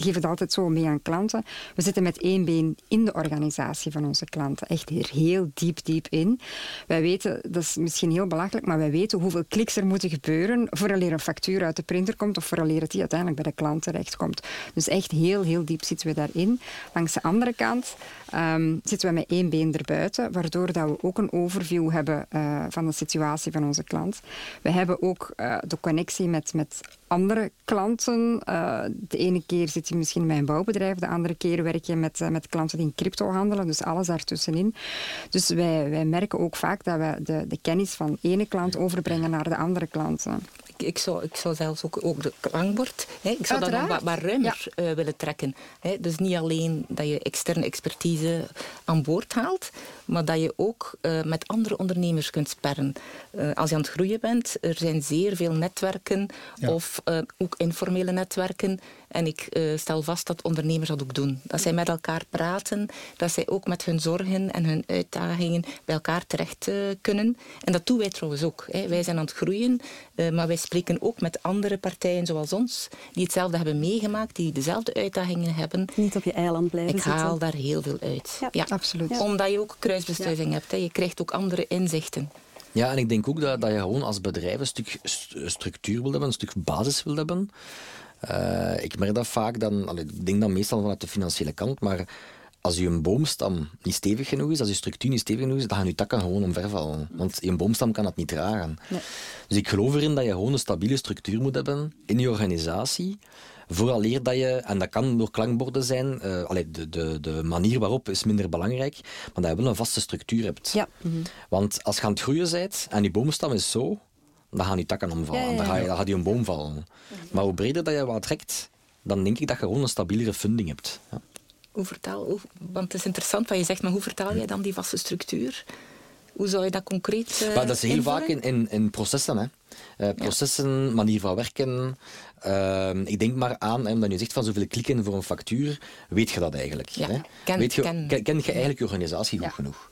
geef het altijd zo mee aan klanten, we zitten met één been in de organisatie van onze klanten. Echt hier heel diep, diep in. Wij weten, dat is misschien heel belachelijk, maar wij weten hoeveel kliks er moeten gebeuren vooraleer een factuur uit de printer komt of vooraleer het die uiteindelijk bij de klant terechtkomt. Dus echt heel, heel diep zitten we daarin. Langs de andere kant ehm, zitten we met één been erbuiten, waardoor dat we ook een overview hebben eh, van de situatie van onze klant. We hebben ook eh, de connectie met, met andere klanten. Eh, de ene keer zit je misschien bij een bouwbedrijf, de andere keer werk je met, eh, met klanten die in crypto handelen, dus alles daartussenin. Dus wij, wij merken ook vaak dat we de, de kennis van ene klant overbrengen naar de andere klanten.
Ik, ik, zou, ik zou zelfs ook, ook de klankbord, hè, ik zou dat nog wat,
Uiteraard.
wat ruimer eh, willen trekken. Hè. Dus niet alleen dat je externe expertise aan boord haalt, maar dat je ook eh, met andere ondernemers kunt sparren. Eh, als je aan het groeien bent, er zijn zeer veel netwerken
Ja.
of eh, ook informele netwerken. En ik eh, stel vast dat ondernemers dat ook doen. Dat zij met elkaar praten, dat zij ook met hun zorgen en hun uitdagingen bij elkaar terecht eh, kunnen. En dat doen wij trouwens ook. Hè. Wij zijn aan het groeien, eh, maar wij spreken ook met andere partijen zoals ons, die hetzelfde hebben meegemaakt, die dezelfde uitdagingen hebben.
Niet op je eiland blijven
Ik haal
zitten.
daar heel veel uit.
Ja,
absoluut.
Ja.
Omdat je ook kruisbestuiving hebt. Hè. Je krijgt ook andere inzichten.
Ja, en ik denk ook dat, dat je gewoon als bedrijf een stuk st- structuur wil hebben, een stuk basis wil hebben. Eh, ik merk dat vaak dan, ik denk dat meestal vanuit de financiële kant, maar als je een boomstam niet stevig genoeg is, als je structuur niet stevig genoeg is, dan gaan je takken gewoon omvervallen. Want je boomstam kan dat niet dragen. Dus ik geloof erin dat je gewoon een stabiele structuur moet hebben in je organisatie. Vooraleer dat je, en dat kan door klankborden zijn, allee, de, de, de manier waarop is minder belangrijk, maar dat je wel een vaste structuur hebt.
Ja.
Want als je aan het groeien bent en je boomstam is zo, dan gaan die takken omvallen.
Ja, ja, ja.
Dan, ga je, dan gaat die een boom vallen. Maar hoe breder dat je wat trekt, dan denk ik dat je gewoon een stabielere funding hebt. Ja.
Hoe vertaal, hoe- want het is interessant wat je zegt, maar hoe vertaal jij dan die vaste structuur? Hoe zou je dat concreet eh,
Maar dat is heel
invullen?
vaak in, in, in processen. Hè. Eh, processen, manier van werken. Ehm, ik denk maar aan, hè, omdat je zegt van zoveel klikken voor een factuur, weet je dat eigenlijk?
Ja,
Hè?
ken-
weet je,
ken-
ken, ken je eigenlijk je organisatie goed
Ja.
genoeg?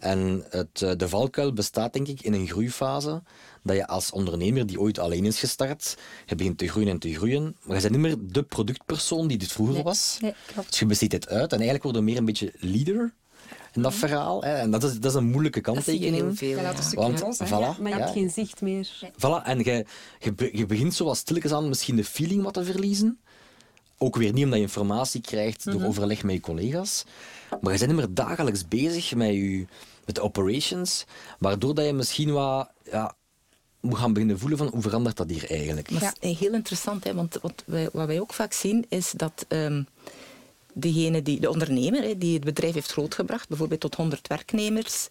En het, eh, de valkuil bestaat denk ik in een groeifase, dat je als ondernemer die ooit alleen is gestart, je begint te groeien en te groeien, maar je bent niet meer de productpersoon die dit vroeger
Nee,
was.
nee, klopt.
Dus je besteedt het uit en eigenlijk word je meer een beetje leader in dat verhaal. Hè? En dat is, dat is een moeilijke
Dat zie je heel
kanttekening.
veel.
Ja,
ja.
Want,
los,
Maar je
ja.
hebt geen zicht meer.
Voilà, en je, je, je begint zoals stilletjes aan misschien de feeling wat te verliezen. ook weer niet omdat je informatie krijgt door
Mhm.
overleg met je collega's, maar je bent niet meer dagelijks bezig met, je, met de operations, waardoor dat je misschien wat ja, moet gaan beginnen voelen van hoe verandert dat hier eigenlijk.
Dat is heel interessant, hè, want wat wij, wat wij ook vaak zien is dat ehm, degene die, de ondernemer hè, die het bedrijf heeft grootgebracht, bijvoorbeeld tot 100 werknemers,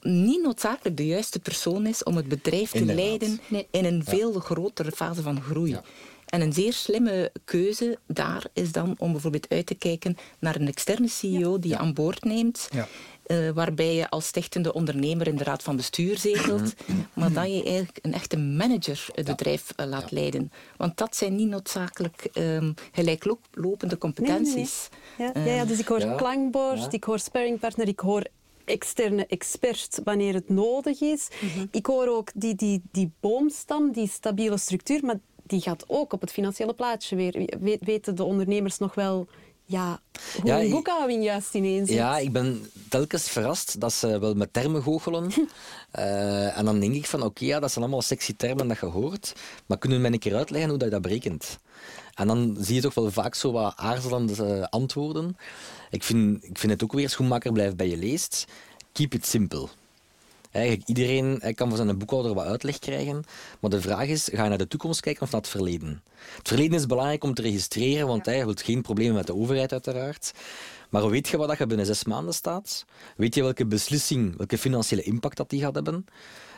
niet noodzakelijk de juiste persoon is om het bedrijf te
Inderdaad.
leiden
Nee.
in een veel grotere fase van groei.
Ja.
En een zeer slimme keuze daar is dan om bijvoorbeeld uit te kijken naar een externe CEO die je aan boord neemt. Eh, waarbij je als stichtende ondernemer in de raad van bestuur zetelt, maar dat je eigenlijk een echte manager het bedrijf eh, laat leiden. Want dat zijn niet noodzakelijk ehm, gelijklopende competenties.
Ja, ja, ja, dus ik hoor
Ja.
klankbord,
Ja.
ik hoor sparringpartner, ik hoor externe expert wanneer het nodig is. Ik hoor ook die, die, die boomstam, die stabiele structuur, maar die gaat ook op het financiële plaatje weer. We- weten de ondernemers nog wel ja, hoe
Ja,
een
ik-
boekhouding juist ineens zit?
Ja, ik ben telkens verrast dat ze wel met termen goochelen. Eh, en dan denk ik van, oké, ja, dat zijn allemaal sexy termen dat je hoort, maar kunnen we mij een keer uitleggen hoe dat je dat berekent? En dan zie je toch wel vaak zo wat aarzelende eh, antwoorden. Ik vind, ik vind het ook weer, schoenmaker blijft bij je leest. Keep it simple. Eigenlijk, iedereen hij kan van zijn boekhouder wat uitleg krijgen. Maar de vraag is, ga je naar de toekomst kijken of naar het verleden? Het verleden is belangrijk om te registreren, want hij wilt geen problemen met de overheid uiteraard. Maar weet je wat je binnen zes maanden staat? Weet je welke beslissing, welke financiële impact dat die gaat hebben?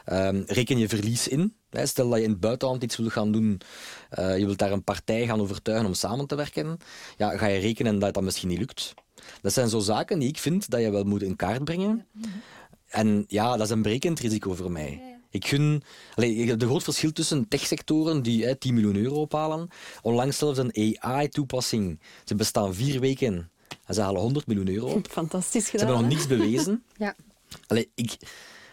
Ehm, reken je verlies in? Stel dat je in het buitenland iets wil gaan doen, eh, je wilt daar een partij gaan overtuigen om samen te werken. Ja, ga je rekenen dat dat misschien niet lukt? Dat zijn zo zaken die ik vind dat je wel moet in kaart brengen. En ja, dat is een brekend risico voor mij. Ik gun... Allee, een groot verschil tussen techsectoren die hè, 10 miljoen euro ophalen. Onlangs zelfs een AI-toepassing. Ze bestaan vier weken en ze halen 100 miljoen euro.
Fantastisch
Ze
gedaan.
hebben nog niks bewezen.
Ja.
Allee, ik,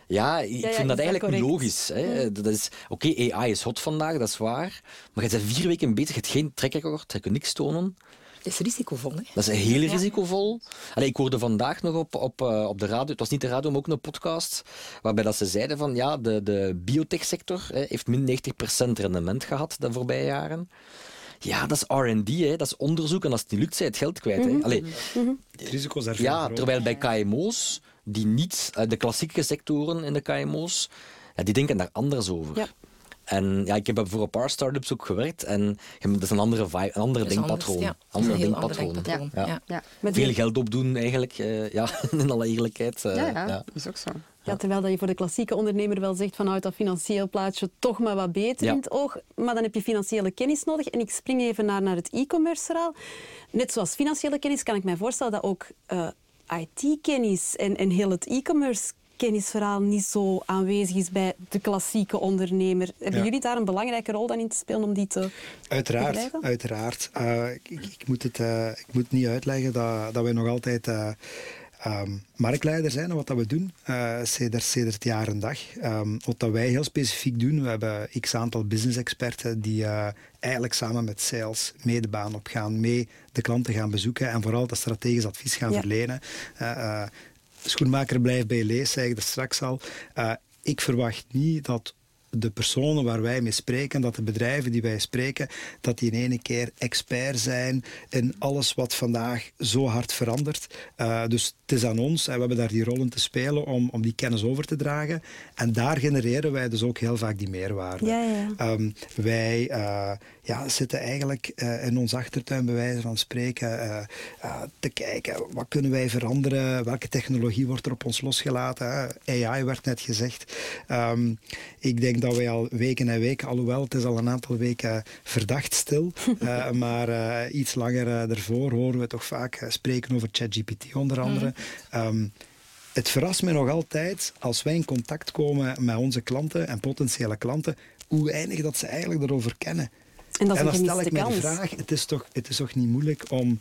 ja, ik
ja,
vind dat eigenlijk niet logisch. Hè. Dat is, Oké, AI is hot vandaag, dat is waar. Maar je bent vier weken bezig, je hebt geen trackrecord, je kunt niks tonen.
Het is risicovol. Hè?
Dat is heel risicovol. Allee, ik hoorde vandaag nog op, op, eh, op de radio, het was niet de radio, maar ook een podcast, waarbij dat ze zeiden van ja, de, de biotechsector hè, heeft min 90% rendement gehad de voorbije jaren. Ja, dat is R&D, hè, dat is onderzoek en als het niet lukt, zij het geld kwijt. Hè. Allee,
Het risico is daar veel
ja, terwijl bij KMO's, die niet, eh, de klassieke sectoren in de KMO's, ja, die denken daar anders over.
Ja.
En ja, ik heb voor een paar start-ups ook gewerkt en je hebt- dat is een andere, vibe, een andere
Dat is anders,
denkpatroon.
ja.
Andere
Een heel ander
denkpatroon. Ja.
Ja.
Ja.
Met die-
Veel geld opdoen eigenlijk, eh, ja, in alle eerlijkheid. eh,
Ja, ja,
ja.
dat is ook zo.
Ja, terwijl dat je voor de klassieke ondernemer wel zegt van houd dat financieel plaatje toch maar wat beter
Ja.
in het oog. Maar dan heb je financiële kennis nodig. En ik spring even naar, naar het e-commerce verhaal. Net zoals financiële kennis kan ik mij voorstellen dat ook eh, IT-kennis en, en heel het e-commerce kennisverhaal niet zo aanwezig is bij de klassieke ondernemer. Hebben
Ja.
jullie daar een belangrijke rol dan in te spelen om die te
Uiteraard,
begrijpen?
uiteraard. Eh, ik, ik- moet het, eh, ik moet niet uitleggen dat, dat wij nog altijd ehm, marktleider zijn in wat dat we doen, eh sedert, sedert jaar en dag. Ehm, wat dat wij heel specifiek doen, we hebben x aantal business experten die eigenlijk samen met sales mee de baan op gaan, mee de klanten gaan bezoeken en vooral dat strategisch advies gaan
Ja.
verlenen. Schoenmaker blijft bij lees, zei ik er straks al. Eh, ik verwacht niet dat de personen waar wij mee spreken, dat de bedrijven die wij spreken, dat die in ene keer expert zijn in alles wat vandaag zo hard verandert. Eh, dus het is aan ons, en we hebben daar die rol in te spelen, om, om die kennis over te dragen. En daar genereren wij dus ook heel vaak die meerwaarde.
Ja, ja.
Ehm, wij eh, ja, zitten eigenlijk eh, in ons achtertuin, bij wijze van spreken, te kijken wat kunnen wij veranderen, welke technologie wordt er op ons losgelaten. AI werd net gezegd. Ehm, ik denk dat wij al weken en weken, alhoewel het is al een aantal weken verdacht stil, eh, maar eh, iets langer eh, ervoor horen we toch vaak eh, spreken over ChatGPT onder andere. Ehm, het verrast me nog altijd als wij in contact komen met onze klanten en potentiële klanten, hoe weinig dat ze eigenlijk erover kennen.
En dat is
en
een
dan stel ik me de vraag, het is toch, het is toch niet moeilijk om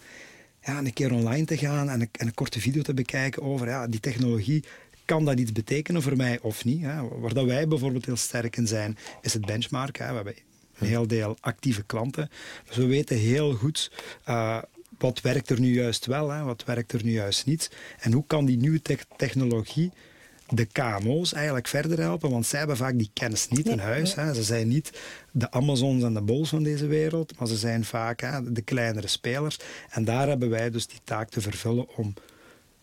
ja, een keer online te gaan en een, en een korte video te bekijken over ja, die technologie. Kan dat iets betekenen voor mij of niet? Hè? Waar dat wij bijvoorbeeld heel sterk in zijn, is het benchmarken. Hè? We hebben een heel deel actieve klanten. Dus we weten heel goed eh, wat werkt er nu juist wel, hè? wat werkt er nu juist niet. En hoe kan die nieuwe tech- technologie de KMO's eigenlijk verder helpen, want zij hebben vaak die kennis niet in huis. Hè. Ze zijn niet de Amazons en de Bols van deze wereld, maar ze zijn vaak hè, de kleinere spelers. En daar hebben wij dus die taak te vervullen om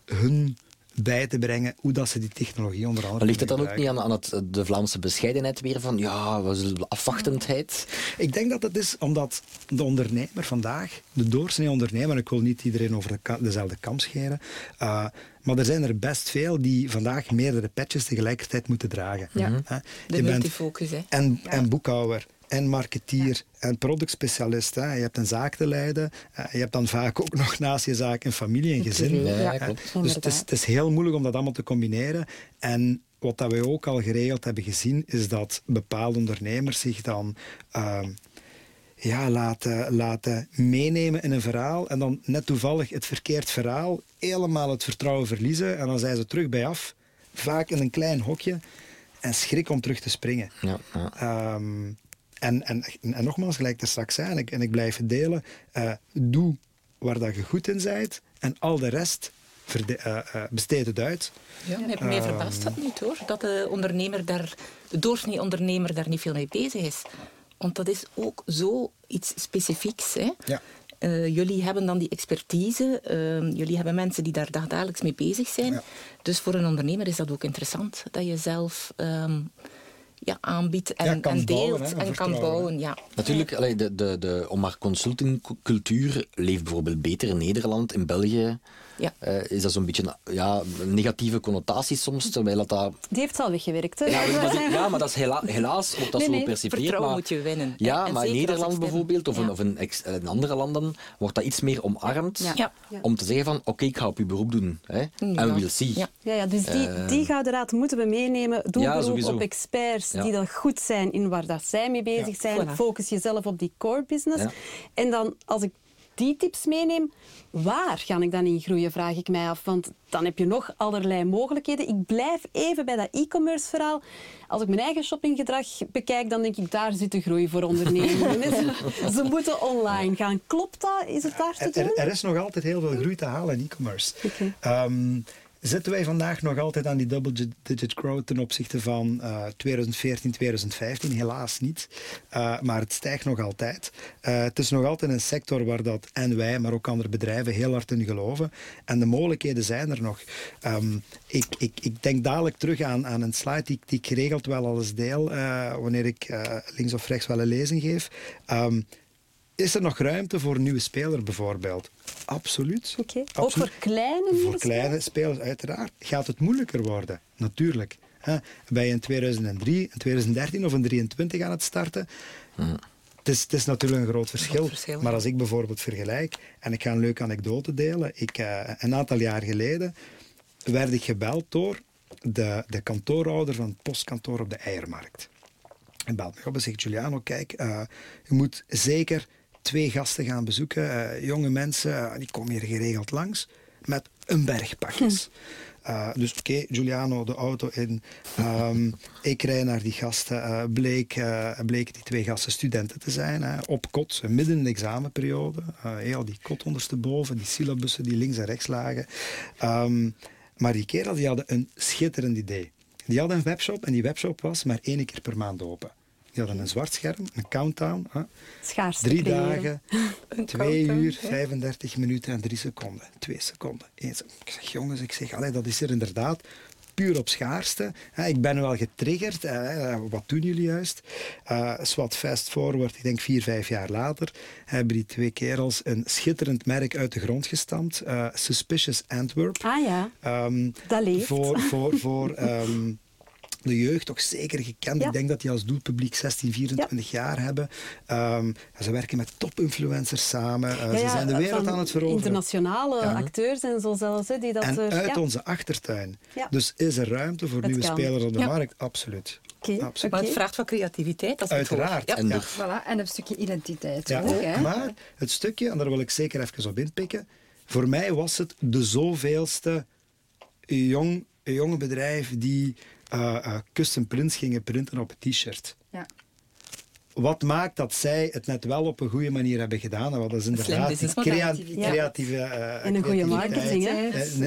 hun bij te brengen hoe dat ze die technologie onder andere
Maar ligt het dan ook niet aan, aan het, de Vlaamse bescheidenheid weer van ja, wat is de afwachtendheid?
Ik denk dat het is omdat de ondernemer vandaag, de doorsnee ondernemer, ik wil niet iedereen over de ka- dezelfde kam scheren, uh, maar er zijn er best veel die vandaag meerdere patches tegelijkertijd moeten dragen.
Ja.
Hè?
De
bent
multifocus, hè.
en, en boekhouder en marketeer en productspecialist. Hè. Je hebt een zaak te leiden. Eh, Je hebt dan vaak ook nog naast je zaak een familie en gezin.
Ja, klopt.
Dus het is, het is heel moeilijk om dat allemaal te combineren. En wat dat wij ook al geregeld hebben gezien, is dat bepaalde ondernemers zich dan ehm, ja, laten, laten meenemen in een verhaal en dan net toevallig het verkeerd verhaal, helemaal het vertrouwen verliezen en dan zijn ze terug bij af, vaak in een klein hokje en schrik om terug te springen.
Ja, ja.
Ehm, en, en, en nogmaals, gelijk ik er straks zei, en ik, en ik blijf het delen, eh, doe waar dat je goed in bent en al de rest verde- eh, eh, besteed het uit.
Ja, mij, mij verbaast dat niet hoor, dat de ondernemer daar, de doorsnee ondernemer daar niet veel mee bezig is. Want dat is ook zo iets specifieks. Hè?
Ja.
Eh, jullie hebben dan die expertise, eh, jullie hebben mensen die daar dagelijks mee bezig zijn.
Ja.
Dus voor een ondernemer is dat ook interessant, dat je zelf ehm, ja, aanbiedt en,
Ja,
en deelt
bouwen, hè,
en kan bouwen. Ja.
Natuurlijk, allee, de, de, de, om maar consultingcultuur leeft bijvoorbeeld beter in Nederland. In België
Ja.
eh, is dat zo'n beetje een, ja, een negatieve connotatie soms, terwijl dat... dat
Die heeft al weggewerkt. Hè?
ja, maar,
zeggen.
ja, maar dat is hela- helaas wordt dat
Nee,
zo gepercipieerd.
vertrouwen
maar-
moet je winnen.
Ja,
En
maar in Nederland bijvoorbeeld, of, of in, ex- in andere landen, wordt dat iets meer omarmd.
Ja. Ja.
Ja.
Om te zeggen van, oké, ik ga op uw beroep doen. Hè,
Ja.
En we'll see.
Ja.
Ja, ja, dus die,
Eh.
die gouden raad moeten we meenemen. Doe
Ja,
beroep
sowieso.
op experts
Ja.
die dan goed zijn in waar dat zij mee bezig zijn.
Voilà.
Focus jezelf op die core business.
Ja.
En dan, als ik die tips meeneem, waar ga ik dan in groeien, vraag ik mij af. Want dan heb je nog allerlei mogelijkheden. Ik blijf even bij dat e-commerce verhaal. Als ik mijn eigen shoppinggedrag bekijk, dan denk ik, daar zit de groei voor ondernemingen. Ze- Ze moeten online gaan. Klopt dat? Is het daar te doen?
er is nog altijd heel veel groei te halen in e-commerce. Zitten wij vandaag nog altijd aan die double-digit growth ten opzichte van eh, 2014, 2015? Helaas niet. Eh, maar het stijgt nog altijd. Eh, het is nog altijd een sector waar dat en wij, maar ook andere bedrijven heel hard in geloven. En de mogelijkheden zijn er nog. Ehm, ik, ik, ik denk dadelijk terug aan, aan een slide die, die ik geregeld wel alles deel, eh, wanneer ik eh, links of rechts wel een lezing geef. Ehm, is er nog ruimte voor een nieuwe speler bijvoorbeeld? Absoluut.
Oké. Ook voor kleine
Voor
nieuwe
kleine spelers, uiteraard. Gaat het moeilijker worden? Natuurlijk. Hè? Ben je in 2003, in 2013 of in 2023 aan het starten? Het, is, het is natuurlijk een groot verschil.
verschil,
Maar als ik bijvoorbeeld vergelijk, en ik ga een leuke anekdote delen. Ik, eh, een aantal jaar geleden werd ik gebeld door de, de kantoorhouder van het postkantoor op de Eiermarkt. En belt me op en zegt, Giuliano, kijk, eh, je moet zeker twee gasten gaan bezoeken. eh, jonge mensen, eh, die komen hier geregeld langs met een berg pakjes. Eh, dus oké, Giuliano, de auto in. Ehm, ik rij naar die gasten. bleek, bleken die twee gasten studenten te zijn. hè, op kot, midden in de examenperiode. Heel die kot ondersteboven, die syllabussen die links en rechts lagen. Ehm, maar die kerel die hadden een schitterend idee. Die hadden een webshop en die webshop was maar één keer per maand open. Die hadden een zwart scherm, een countdown. Hè.
Schaarste
Drie
creëren.
dagen,
Een
twee
countdown,
uur,
hè.
35 minuten en drie seconden. Twee seconden. Seconde. Ik zeg, jongens, ik zeg, allee, dat is er inderdaad puur op schaarste. Hè, Ik ben wel getriggerd. hè, Wat doen jullie juist? Eh Swat fast forward, ik denk vier, vijf jaar later, hebben die twee kerels een schitterend merk uit de grond gestampt. eh, Suspicious Antwerp.
Ah ja,
Ehm,
dat leeft.
voor, voor, voor ehm, de jeugd toch zeker gekend.
Ja.
Ik denk dat die als doelpubliek 16, 24 jaar hebben. Ehm, ze werken met top-influencers samen. Eh,
Ja,
ze zijn de wereld
van
aan het veroveren.
Internationale
Ja.
acteurs en zo zelfs, hè, die dat...
En
er-
uit
ja.
onze achtertuin.
Ja.
Dus is er ruimte voor
Het
nieuwe
kan.
spelers op de
Ja.
markt? Absoluut.
Oké.
Maar het vraagt wat creativiteit. Als het.
Uiteraard.
Ja.
En.
Voilà, en een stukje identiteit
Ja,
ook. Hè?
maar het stukje, en daar wil ik zeker even op inpikken. Voor mij was het de zoveelste jong, jonge bedrijf die eh, eh, custom prints gingen printen op een t-shirt.
Ja.
wat maakt dat zij het net wel op een goede manier hebben gedaan? En wat is inderdaad die crea- creatieve... eh,
En een goede marketing, hè?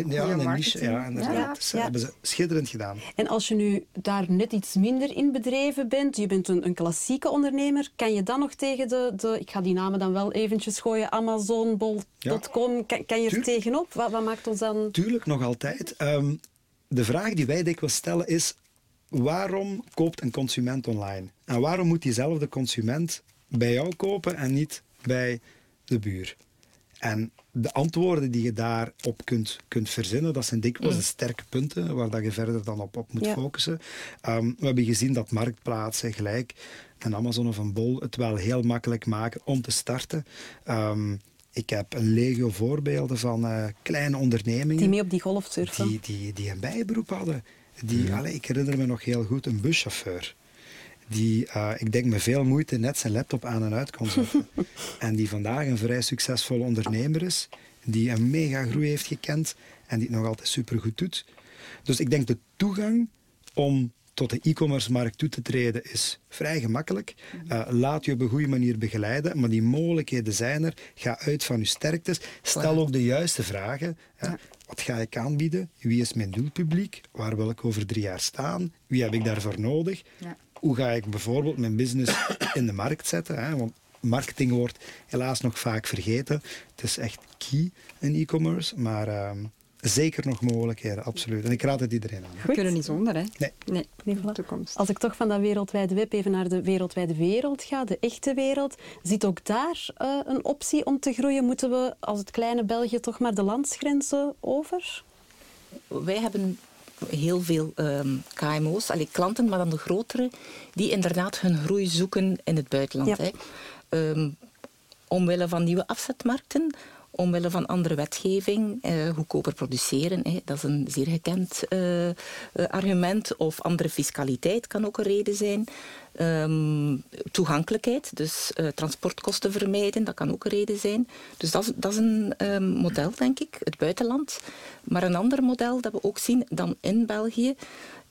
Ja, een niche. Ja, inderdaad.
Ja.
Dus,
Ja.
hebben ze schitterend gedaan.
En als je nu daar net iets minder in bedreven bent, je bent een, een klassieke ondernemer, kan je dan nog tegen de, de, ik ga die namen dan wel eventjes gooien, Amazon, Bol.com, kan, kan je er
Tuurlijk.
tegenop? Wat, wat maakt ons dan...
Tuurlijk, nog altijd. Ehm, de vraag die wij dikwijls stellen is, waarom koopt een consument online? En waarom moet diezelfde consument bij jou kopen en niet bij de buur? En de antwoorden die je daarop kunt, kunt verzinnen, dat zijn dikwijls de sterke punten waar dat je verder dan op, op moet
Ja.
focussen. Ehm, we hebben gezien dat marktplaatsen gelijk een Amazon of een Bol het wel heel makkelijk maken om te starten. Ehm, ik heb een legio voorbeelden van eh, kleine ondernemingen
Die mee op die golf surfen.
die, die, die een bijberoep hadden. Die, allee, ik herinner me nog heel goed een buschauffeur. Die, eh, ik denk, met veel moeite net zijn laptop aan en uit kon zetten. en die vandaag een vrij succesvolle ondernemer is. Die een mega groei heeft gekend en die het nog altijd supergoed doet. Dus ik denk de toegang om tot de e-commerce markt toe te treden is vrij gemakkelijk. Eh, laat je op een goede manier begeleiden, maar die mogelijkheden zijn er. Ga uit van je sterktes. Stel ook de juiste vragen. hè. Wat ga ik aanbieden? Wie is mijn doelpubliek? Waar wil ik over drie jaar staan? Wie heb ik daarvoor nodig?
Ja.
Hoe ga ik bijvoorbeeld mijn business in de markt zetten? Hè? Want marketing wordt helaas nog vaak vergeten. Het is echt key in e-commerce, maar ehm, zeker nog mogelijkheden, absoluut. En ik raad het iedereen aan.
We kunnen niet zonder, hè?
Nee.
Nee,
Nee,
in de
voilà.
toekomst.
Als ik toch van dat wereldwijde web even naar de wereldwijde wereld ga, de echte wereld, zit ook daar eh, een optie om te groeien? Moeten we als het kleine België toch maar de landsgrenzen over?
Wij hebben heel veel ehm, KMO's, allee, klanten, maar dan de grotere, die inderdaad hun groei zoeken in het buitenland.
Ja.
Hè. Ehm, omwille van nieuwe afzetmarkten, omwille van andere wetgeving, eh, goedkoper produceren. Dat is een zeer gekend eh, eh, argument. Of andere fiscaliteit kan ook een reden zijn. Ehm, toegankelijkheid, dus transportkosten vermijden, dat kan ook een reden zijn. Dus dat is, dat is een ehm, model, denk ik, het buitenland. Maar een ander model dat we ook zien dan in België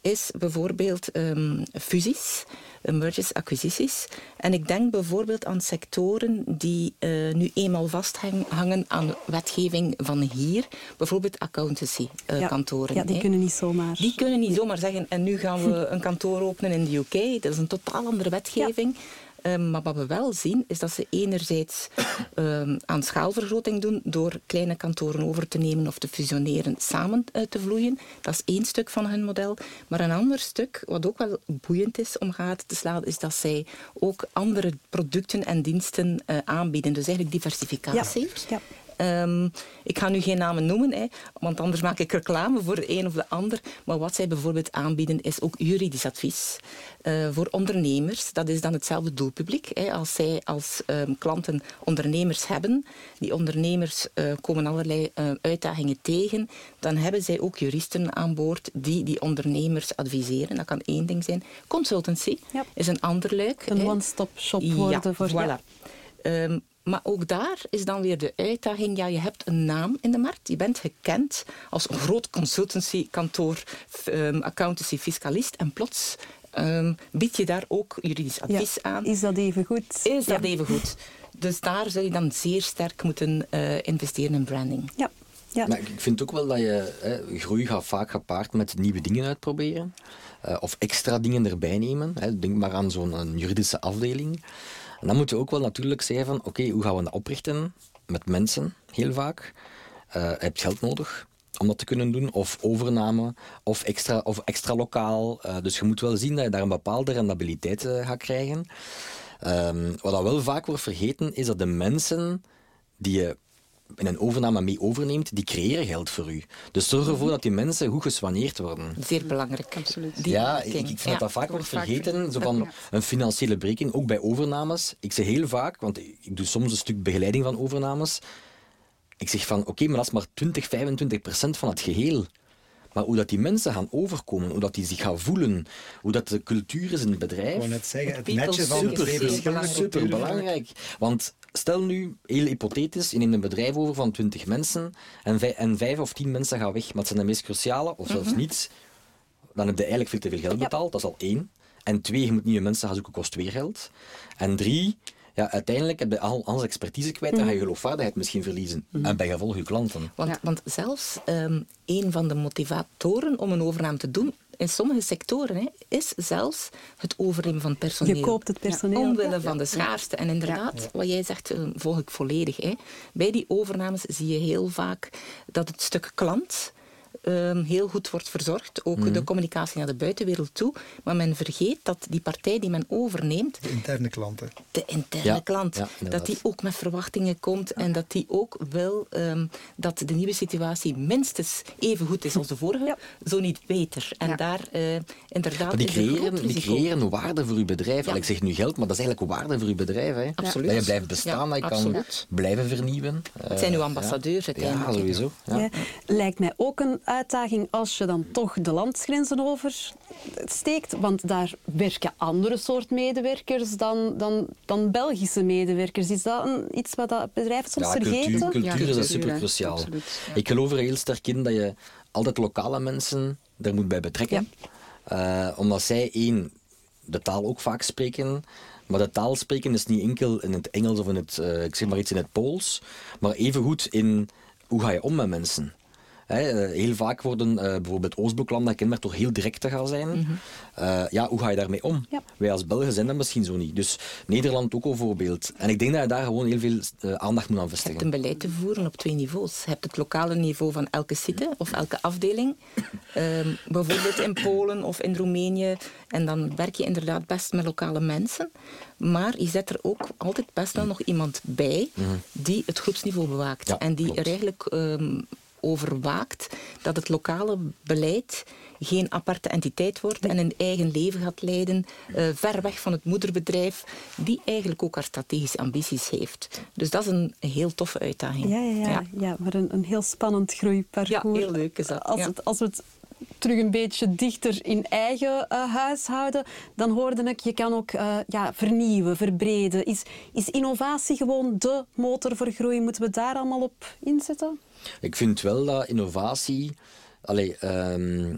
is bijvoorbeeld ehm, fusies, eh, mergers, acquisities. En ik denk bijvoorbeeld aan sectoren die eh, nu eenmaal vasthangen aan wetgeving van hier. Bijvoorbeeld accountancy-kantoren.
ja, die kunnen niet zomaar.
Die kunnen niet zomaar zeggen, en nu gaan we een kantoor openen in de UK. Dat is een totaal andere wetgeving. Ehm, maar wat we wel zien, is dat ze enerzijds ehm, aan schaalvergroting doen door kleine kantoren over te nemen of te fusioneren, samen eh, te vloeien. Dat is één stuk van hun model. Maar een ander stuk, wat ook wel boeiend is om gaten te slaan, is dat zij ook andere producten en diensten eh, aanbieden. Dus eigenlijk diversificatie.
Ja.
Ehm, ik ga nu geen namen noemen, hè, want anders maak ik reclame voor de een of de ander. Maar wat zij bijvoorbeeld aanbieden is ook juridisch advies eh, voor ondernemers. Dat is dan hetzelfde doelpubliek. Hè. Als zij als ehm, klanten ondernemers hebben, die ondernemers eh, komen allerlei eh, uitdagingen tegen, dan hebben zij ook juristen aan boord die die ondernemers adviseren. Dat kan één ding zijn. Consultancy
Ja.
is een ander luik.
Een one-stop shop worden voor...
Voilà. Ehm, maar ook daar is dan weer de uitdaging, ja, je hebt een naam in de markt. Je bent gekend als een groot consultancykantoor, um, accountancy, fiscalist. En plots um, bied je daar ook juridisch advies
Ja.
aan.
Is dat even goed?
Is dat even goed? Dus daar zul je dan zeer sterk moeten uh, investeren in branding.
Ja. Ja.
Maar ik vind ook wel dat je hè, groei gaat vaak gepaard met nieuwe dingen uitproberen. Uh, of extra dingen erbij nemen. Hè. Denk maar aan zo'n juridische afdeling. En dan moet je ook wel natuurlijk zeggen van, oké, hoe gaan we dat oprichten? Met mensen, heel vaak. Uh, je hebt geld nodig om dat te kunnen doen. Of overname, of extra, of extra lokaal. Uh, dus je moet wel zien dat je daar een bepaalde rendabiliteit uh, gaat krijgen. Um, wat wel vaak wordt vergeten, is dat de mensen die je in een overname mee overneemt, die creëren geld voor u. Dus zorg ervoor dat die mensen goed geswaneerd worden.
Zeer belangrijk.
Absoluut.
Die
ja, ik, ik vind
Ja.
dat dat vaak wordt vergeten. Zo van een financiële breking, ook bij overnames. Ik zeg heel vaak, want ik doe soms een stuk begeleiding van overnames. Ik zeg van, oké, maar dat is maar 20, 25 procent van het geheel. Maar hoe dat die mensen gaan overkomen, hoe dat die zich gaan voelen, hoe dat de cultuur is in het bedrijf.
Ik net zeggen, het matchen van de
super.
Super belangrijk. Want stel nu, heel hypothetisch, je neemt een bedrijf over van 20 mensen en, vij- en vijf of tien mensen gaan weg, maar het zijn de meest cruciale, of zelfs niets. Dan heb je eigenlijk veel te veel geld
Ja.
betaald, dat is al één. En twee, je moet nieuwe mensen gaan zoeken, kost weer geld. En drie, ja, uiteindelijk heb je al onze expertise kwijt, dan ga je geloofwaardigheid misschien verliezen. En bij gevolg je klanten.
Want,
Ja.
want zelfs ehm, een van de motivatoren om een overname te doen in sommige sectoren hè, is zelfs het overnemen van personeel.
Je koopt het personeel.
Omwille van de schaarste. En inderdaad, wat jij zegt, eh, volg ik volledig. Hè. Bij die overnames zie je heel vaak dat het stuk klant ehm, heel goed wordt verzorgd. Ook
Mhm.
de communicatie naar de buitenwereld toe. Maar men vergeet dat die partij die men overneemt,
De interne klanten.
de interne
Ja,
klant,
ja,
dat die ook met verwachtingen komt en dat die ook wil ehm, dat de nieuwe situatie minstens even goed is als de vorige,
Ja.
zo niet beter. En
Ja.
daar eh, inderdaad
Maar die creëren, die creëren waarde voor je bedrijf.
Ja.
Al, Ik zeg nu geld, maar dat is eigenlijk waarde voor je bedrijf. Hè.
Absoluut.
Dat je blijft bestaan,
Ja,
dat je
absoluut.
kan blijven vernieuwen.
Het zijn uw
Eh,
ambassadeurs
ja.
uiteindelijk.
Ja, sowieso. Ja.
Ja. Lijkt mij ook een uitdaging als je dan toch de landsgrenzen oversteekt. Want daar werken andere soort medewerkers dan, dan, dan Belgische medewerkers. Is dat een, iets wat dat bedrijven soms
Ja,
vergeten?
cultuur, cultuur
Ja,
is
cultuur,
dat super cruciaal.
Ja.
Ik geloof er heel sterk in dat je altijd lokale mensen er moet bij betrekken. Eh, omdat zij één, de taal ook vaak spreken. Maar de taal spreken is niet enkel in het Engels of in het, eh, ik zeg maar iets in het Pools, maar evengoed in hoe ga je om met mensen. Hè, eh, heel vaak worden eh, bijvoorbeeld Oostbloklanden gekenmerkt door heel direct te gaan zijn. Eh, ja, hoe ga je daarmee om?
Ja.
Wij als Belgen zijn dat misschien zo niet. Dus Nederland ook een voorbeeld. En ik denk dat je daar gewoon heel veel aandacht moet aan
Je hebt
vestigen.
een beleid te voeren op twee niveaus. Je hebt het lokale niveau van elke site of elke afdeling. Ehm, bijvoorbeeld in Polen of in Roemenië. En dan werk je inderdaad best met lokale mensen. Maar je zet er ook altijd best wel nog iemand bij die het groepsniveau bewaakt.
Ja,
en die
klopt.
er eigenlijk ehm, over waakt dat het lokale beleid geen aparte entiteit wordt en een eigen leven gaat leiden, eh, ver weg van het moederbedrijf, die eigenlijk ook haar strategische ambities heeft. Dus dat is een heel toffe uitdaging.
Ja, ja, ja. ja. maar een, een heel spannend groeiparcours.
Ja, heel leuk is dat,
Als, het, als we het terug een beetje dichter in eigen eh, huis houden, dan hoorde ik, je kan ook eh, ja, vernieuwen, verbreden. Is, is innovatie gewoon de motor voor groei? Moeten we daar allemaal op inzetten?
Ik vind wel dat innovatie. Allee, ehm,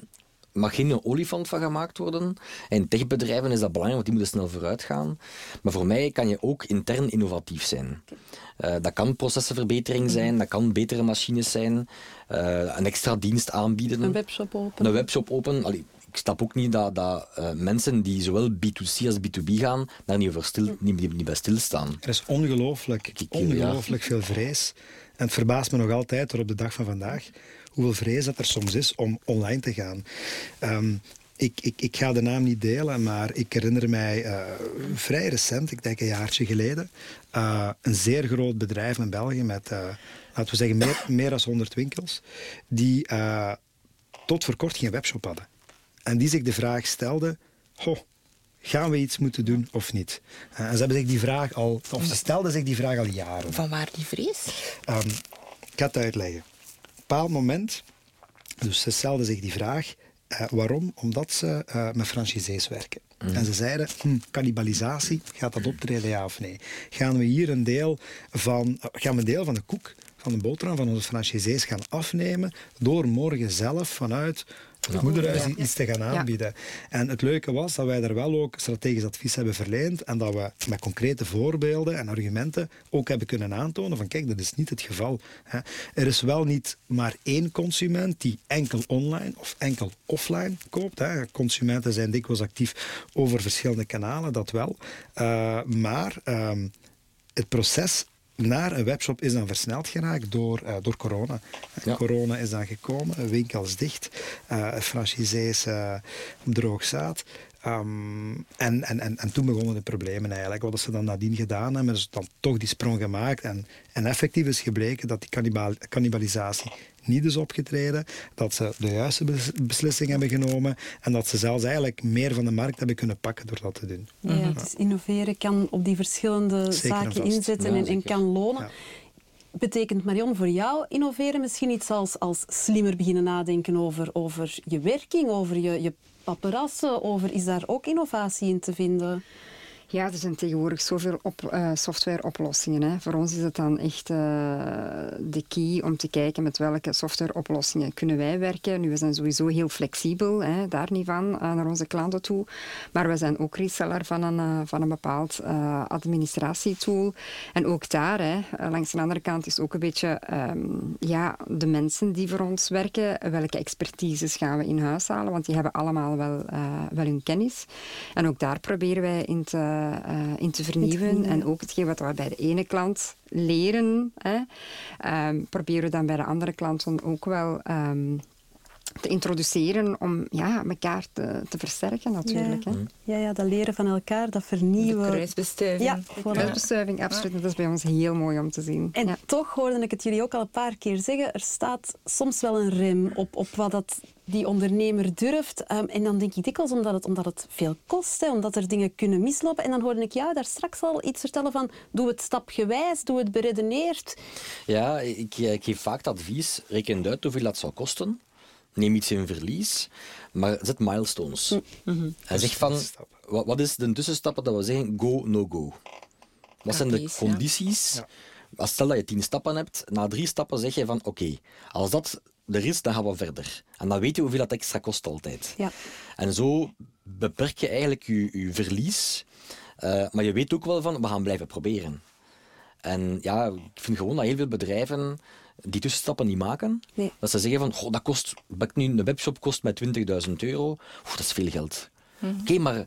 mag geen olifant van gemaakt worden. En in techbedrijven is dat belangrijk, want die moeten snel vooruit gaan. Maar voor mij kan je ook intern innovatief zijn. Eh, dat kan processenverbetering zijn, dat kan betere machines zijn, eh, een extra dienst aanbieden.
Een webshop open?
Een webshop open. Allee, ik snap ook niet dat, dat eh, mensen die zowel B2C als B2B gaan, daar niet, over stil, niet, niet, niet bij stilstaan.
Er is ongelooflijk,
ja.
ongelooflijk veel vrees. En het verbaast me nog altijd, tot op de dag van vandaag, hoeveel vrees dat er soms is om online te gaan. Ehm, ik, ik, ik ga de naam niet delen, maar ik herinner mij eh, vrij recent, ik denk een jaartje geleden, eh, een zeer groot bedrijf in België met, eh, laten we zeggen, meer, meer dan 100 winkels, die tot voor kort geen webshop hadden. En die zich de vraag stelden, "Goh, gaan we iets moeten doen of niet? En ze hebben zich die vraag al, of ze stelden zich die vraag al jaren.
Van waar die vrees?
Ehm, ik ga het uitleggen. Op een bepaald moment, dus ze stelden zich die vraag, eh, waarom? Omdat ze eh, met franchisees werken. En ze zeiden, hm, cannibalisatie, gaat dat optreden, ja of nee? Gaan we hier een deel van, eh, gaan we een deel van de koek, van de boterham van onze franchisees gaan afnemen, door morgen zelf vanuit moederhuis
Ja.
iets te gaan aanbieden. En het leuke was dat wij daar wel ook strategisch advies hebben verleend en dat we met concrete voorbeelden en argumenten ook hebben kunnen aantonen van kijk, dat is niet het geval. Hè. Er is wel niet maar één consument die enkel online of enkel offline koopt. Hè. Consumenten zijn dikwijls actief over verschillende kanalen, dat wel. Uh, maar ehm, het proces naar een webshop is dan versneld geraakt door, uh, door corona.
Ja.
Corona is dan gekomen, winkels dicht, uh, franchisees uh, droog zaad. Um, en, en, en, en toen begonnen de problemen eigenlijk. Wat ze dan nadien gedaan hebben, is dan toch die sprong gemaakt. En, en effectief is gebleken dat die cannibal, cannibalisatie niet is opgetreden, dat ze de juiste beslissing hebben genomen en dat ze zelfs eigenlijk meer van de markt hebben kunnen pakken door dat te doen.
Ja, dus innoveren kan op die verschillende
Zeker
zaken inzetten
Ja,
en, en kan lonen.
Ja.
Betekent Marion voor jou innoveren misschien iets als, als slimmer beginnen nadenken over, over je werking, over je, je paparassen, over is daar ook innovatie in te vinden?
Ja, er zijn tegenwoordig zoveel op, uh, softwareoplossingen. Hè. Voor ons is het dan echt uh, de key om te kijken met welke softwareoplossingen kunnen wij werken. Nu, we zijn sowieso heel flexibel, hè, daar niet van, uh, naar onze klanten toe. Maar we zijn ook reseller van een, van een bepaald administratietool. En ook daar, hè, langs de andere kant, is ook een beetje um, ja, de mensen die voor ons werken. Welke expertises gaan we in huis halen? Want die hebben allemaal wel, wel hun kennis. En ook daar proberen wij in te in te vernieuwen. En ook hetgeen wat we bij de ene klant leren, hè, um, proberen we dan bij de andere klant ook wel um, te introduceren om ja, elkaar te, te versterken natuurlijk.
Ja.
Hè.
Ja, ja, dat leren van elkaar, dat vernieuwen.
De kruisbestuiving.
Ja,
voilà. kruisbestuiving, absoluut. Dat is bij ons heel mooi om te zien.
En
ja.
toch hoorde ik het jullie ook al een paar keer zeggen, er staat soms wel een rem op, op wat dat die ondernemer durft. Um, en dan denk ik dikwijls omdat het, omdat het veel kost, hè, omdat er dingen kunnen mislopen. En dan hoorde ik jou daar straks al iets vertellen van doe het stapgewijs, doe het beredeneerd.
Ja, ik, ik geef vaak het advies, reken uit hoeveel dat zou kosten neem iets in verlies, maar zet milestones. Mm -hmm. En zeg van, wat, wat is de tussenstappen dat we zeggen go, no go? Wat zijn de condities? Ja. Stel dat je tien stappen hebt, na drie stappen zeg je van oké, okay, als dat er is, dan gaan we verder. En dan weet je hoeveel dat extra kost altijd.
Ja.
En zo beperk je eigenlijk je, je verlies, uh, maar je weet ook wel van we gaan blijven proberen. En ja, ik vind gewoon dat heel veel bedrijven die tussenstappen niet maken.
Nee.
Dat ze zeggen van, goh, dat kost, nu, een webshop kost mij 20.000 euro. Dat is veel geld. Mm -hmm. Oké, okay, maar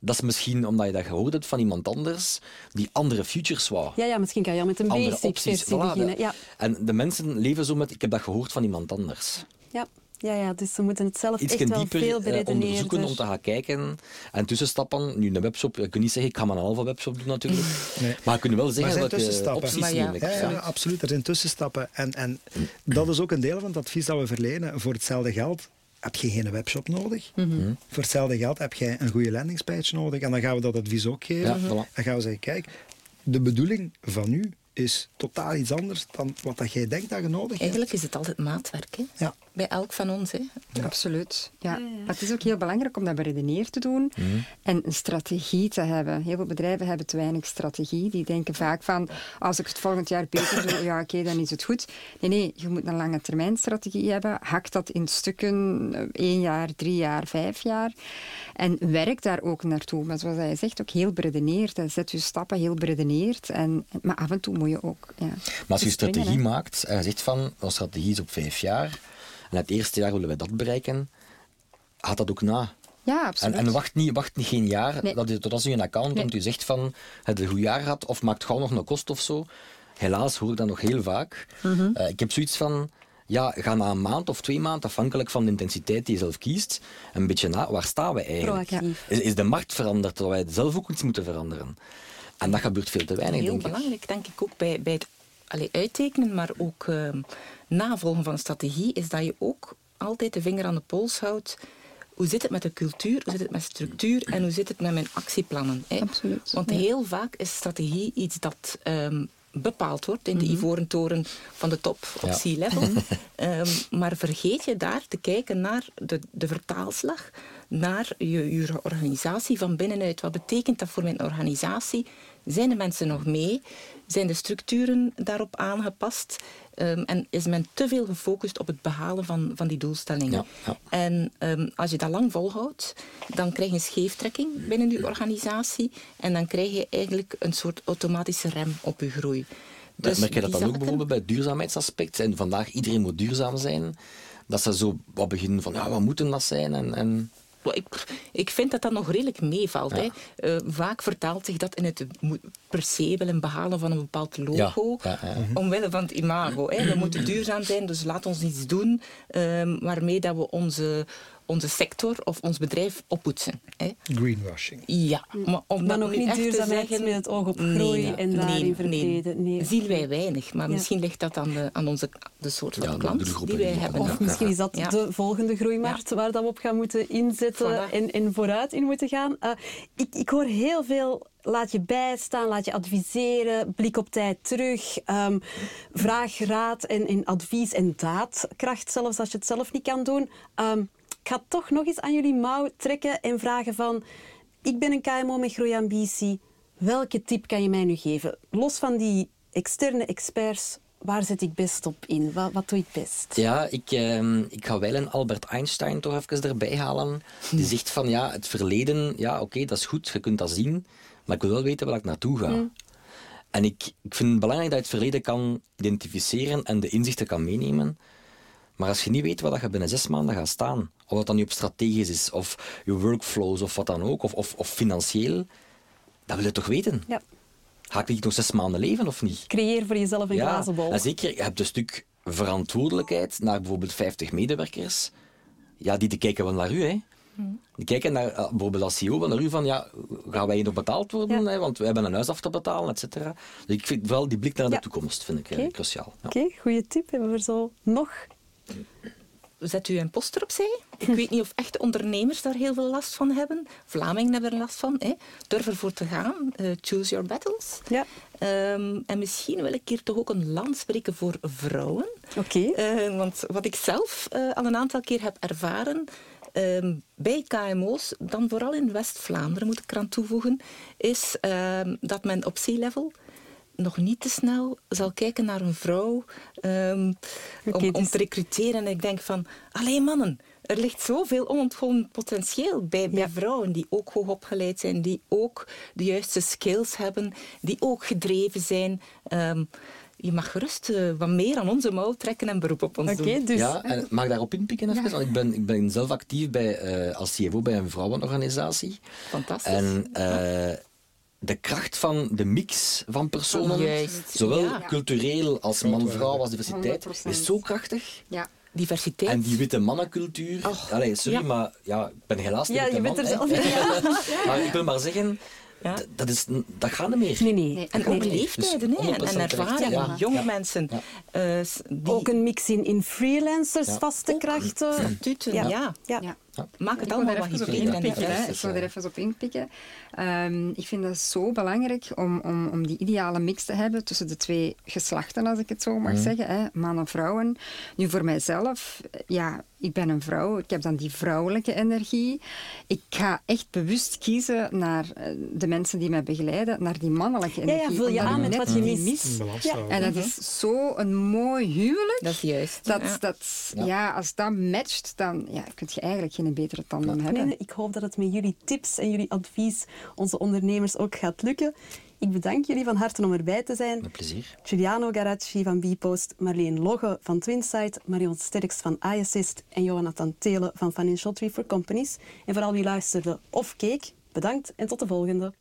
dat is misschien omdat je dat gehoord hebt van iemand anders die andere futures wou.
Ja, ja misschien kan je al met een
andere
basic
opties
beginnen. Ja.
En de mensen leven zo met, ik heb dat gehoord van iemand anders.
Ja. Ja, ja, dus ze moeten het zelf
Iets
echt wel
dieper
veel
eh,
beredeneerder...
onderzoeken om te gaan kijken en tussenstappen. Nu, een webshop, ik kan niet zeggen, ik ga maar een halve webshop doen natuurlijk.
Nee.
Maar je kunt wel zeggen welke
zijn tussenstappen.
opties
Maar ja.
Ja, ja,
Ja.
absoluut. Er zijn tussenstappen. En, en dat is ook een deel van het advies dat we verlenen. Voor hetzelfde geld heb je geen webshop nodig. Voor hetzelfde geld heb je een goede landingspage nodig. En dan gaan we dat advies ook geven.
Ja, voilà.
Dan gaan we zeggen, kijk, de bedoeling van u is totaal iets anders dan wat dat jij denkt dat je nodig hebt.
Eigenlijk is het altijd maatwerk, hè?
Ja.
Bij elk van ons, hè?
Absoluut. Ja. Maar het is ook heel belangrijk om dat beredeneerd te doen en een strategie te hebben. Heel veel bedrijven hebben te weinig strategie. Die denken vaak van, als ik het volgend jaar beter doe, ja oké, dan is het goed. Nee, nee, je moet een lange termijn strategie hebben. Hak dat in stukken, eh, één jaar, drie jaar, vijf jaar. En werk daar ook naartoe. Maar zoals hij zegt, ook heel beredeneerd. hè. Zet je stappen heel beredeneerd. En, maar af en toe moet je ook... Ja,
Maar als je strategie
hè.
maakt en je zegt van, onze strategie is op vijf jaar, en het eerste jaar willen we dat bereiken, gaat dat ook na.
Ja,
En,
absoluut.
en wacht niet, wacht niet geen jaar,
Nee.
dat als je een account
Nee.
komt, u zegt van, het een goed jaar gehad, of maakt gauw nog een kost of zo. Helaas hoor ik dat nog heel vaak.
Mhm.
Eh, ik heb zoiets van, ja, ga na een maand of twee maanden, afhankelijk van de intensiteit die je zelf kiest, een beetje na, waar staan we eigenlijk?
Proactief.
Is, is de markt veranderd, terwijl wij zelf ook iets moeten veranderen? En dat gebeurt veel te weinig,
Heel
denk ik.
belangrijk, denk ik, ook bij, bij het allee, uittekenen, maar ook ehm, navolgen van strategie, is dat je ook altijd de vinger aan de pols houdt. Hoe zit het met de cultuur, hoe zit het met structuur en hoe zit het met mijn actieplannen? Hè?
Absoluut,
Want
ja.
heel vaak is strategie iets dat ehm, bepaald wordt in de ivoren toren van de top op
Ja.
C-level. Ehm, maar vergeet je daar te kijken naar de, de vertaalslag, naar je, je organisatie van binnenuit. Wat betekent dat voor mijn organisatie? Zijn de mensen nog mee? Zijn de structuren daarop aangepast? Ehm, en is men te veel gefocust op het behalen van, van die doelstellingen?
Ja, ja.
En ehm, als je dat lang volhoudt, dan krijg je een scheeftrekking binnen je organisatie. En dan krijg je eigenlijk een soort automatische rem op je groei. Dus
Merk je dat dan ook bijvoorbeeld bij het duurzaamheidsaspect? En vandaag iedereen moet duurzaam zijn. Dat ze zo wat beginnen van, ja, wat moeten dat zijn? En, en...
Ik, ik vind dat dat nog redelijk meevalt.
Ja.
Hè. Eh, vaak vertaalt zich dat in het per se willen behalen van een bepaald logo.
Ja, ja, ja.
Omwille van het imago. Hè. We moeten duurzaam zijn, dus laat ons iets doen ehm, waarmee dat we onze, onze sector of ons bedrijf oppoetsen. Hè.
Greenwashing.
Ja, maar om
Maar
dat
nog
nu
niet duurzaamheid
zeggen...
met het oog op groei en daarin
nee. Zien wij weinig, maar
Ja.
misschien ligt dat aan, de, aan onze, de soort van
Ja,
klant die wij
die
hebben.
Of misschien is dat
Ja.
de volgende groeimarkt waar dat we op gaan moeten inzetten
Voilà.
en, en vooruit in moeten gaan. Eh, ik, ik hoor heel veel. Laat je bijstaan, laat je adviseren, blik op tijd terug, ehm, vraag raad en, en advies en daadkracht, zelfs als je het zelf niet kan doen. Ehm, ik ga toch nog eens aan jullie mouw trekken en vragen van, ik ben een KMO met groeiambitie. Welke tip kan je mij nu geven? Los van die externe experts, waar zet ik best op in? Wat, wat doe ik best?
Ja, ik, ehm, ik ga wel een Albert Einstein toch even erbij halen. Die zegt van ja, het verleden, ja oké, dat is goed, je kunt dat zien, maar ik wil wel weten waar ik naartoe ga. En ik, ik vind het belangrijk dat je het verleden kan identificeren en de inzichten kan meenemen. Maar als je niet weet waar je binnen zes maanden gaat staan, of dat dan nu op strategisch is, of je workflows, of wat dan ook, of, of, of financieel, dat wil je toch weten?
Ja.
Ga ik nog zes maanden leven of niet?
Creëer voor jezelf een glazen bol.
en zeker, je hebt een stuk verantwoordelijkheid naar bijvoorbeeld 50 medewerkers. Ja, die, die kijken wel naar u, hè. Die kijken naar, eh, bijvoorbeeld als CEO naar u van, ja, gaan wij hier nog betaald worden?
Ja.
Hè? Want we hebben een huis af te betalen, et cetera. Dus ik vind wel die blik naar de
Ja.
toekomst, vind ik eh, cruciaal. Ja.
Oké, goede tip. Hebben we er zo nog?
Zet u een poster opzij. Ik weet niet of echte ondernemers daar heel veel last van hebben. Vlamingen hebben er last van. Hè. Durf ervoor te gaan. Eh, choose your battles.
Ja.
Ehm, en misschien wil ik hier toch ook een land spreken voor vrouwen.
Oké.
Eh, want wat ik zelf eh, al een aantal keer heb ervaren ehm, bij KMO's, dan vooral in West-Vlaanderen moet ik eraan toevoegen, is ehm, dat men op C-level nog niet te snel zal kijken naar een vrouw ehm, om, om
dus-
te recruteren. En ik denk van, alleen mannen, er ligt zoveel onontgonnen potentieel bij, bij
Ja.
vrouwen die ook hoogopgeleid zijn, die ook de juiste skills hebben, die ook gedreven zijn. Ehm, je mag gerust eh, wat meer aan onze mouw trekken en beroep op ons doen.
dus...
Ja, en mag ik daarop inpikken even? Want ik ben, ik ben zelf actief bij, eh, als CFO bij een vrouwenorganisatie.
Fantastisch.
En eh, de kracht van de mix van personen,
Juist,
zowel
ja.
cultureel als man-vrouw als diversiteit,
100%.
is zo krachtig.
Ja.
Diversiteit.
En die witte mannencultuur. Allee, sorry,
ja.
maar ja, ik ben helaas niet
Ja,
witte
je bent
man,
er zelf niet. Ja.
Maar ik wil maar zeggen,
Ja.
dat, is, dat gaat niet meer.
Nee, nee.
Nee,
En ook
nee.
leeftijden hè, en,
100%
en ervaring.
Ja.
Jonge
Ja.
mensen.
Ja.
eh, die
Ook een mix in, in freelancers,
Ja.
vaste
Ook
krachten.
statuten,
Ja.
ja.
Ja.
Ja.
Maak het allemaal wat
hè.
divers.
Ik wil er even op inpikken. Ehm, ik vind het zo belangrijk om, om, om die ideale mix te hebben tussen de twee geslachten, als ik het zo mag zeggen. Hè. Man en vrouwen. Nu, voor mijzelf, ja, ik ben een vrouw. Ik heb dan die vrouwelijke energie. Ik ga echt bewust kiezen naar eh, de mensen die mij begeleiden, naar die mannelijke
Ja, ja,
energie.
vul je aan met wat je mist. Ja.
En dat is zo een mooi huwelijk.
Dat is juist.
Dat,
ja.
dat,
Ja.
ja. als dat matcht, dan ja, kun je eigenlijk geen betere tandem hebben.
Nee, ik hoop dat het met jullie tips en jullie advies onze ondernemers ook gaat lukken. Ik bedank jullie van harte om erbij te zijn.
Met plezier.
Giuliano Garacci van Bpost, Marleen Logge van Twinsight, Marion Sterks van iAssist en Jonathan Telen van Financial Tree for Companies. En vooral wie luisterde of keek, bedankt en tot de volgende.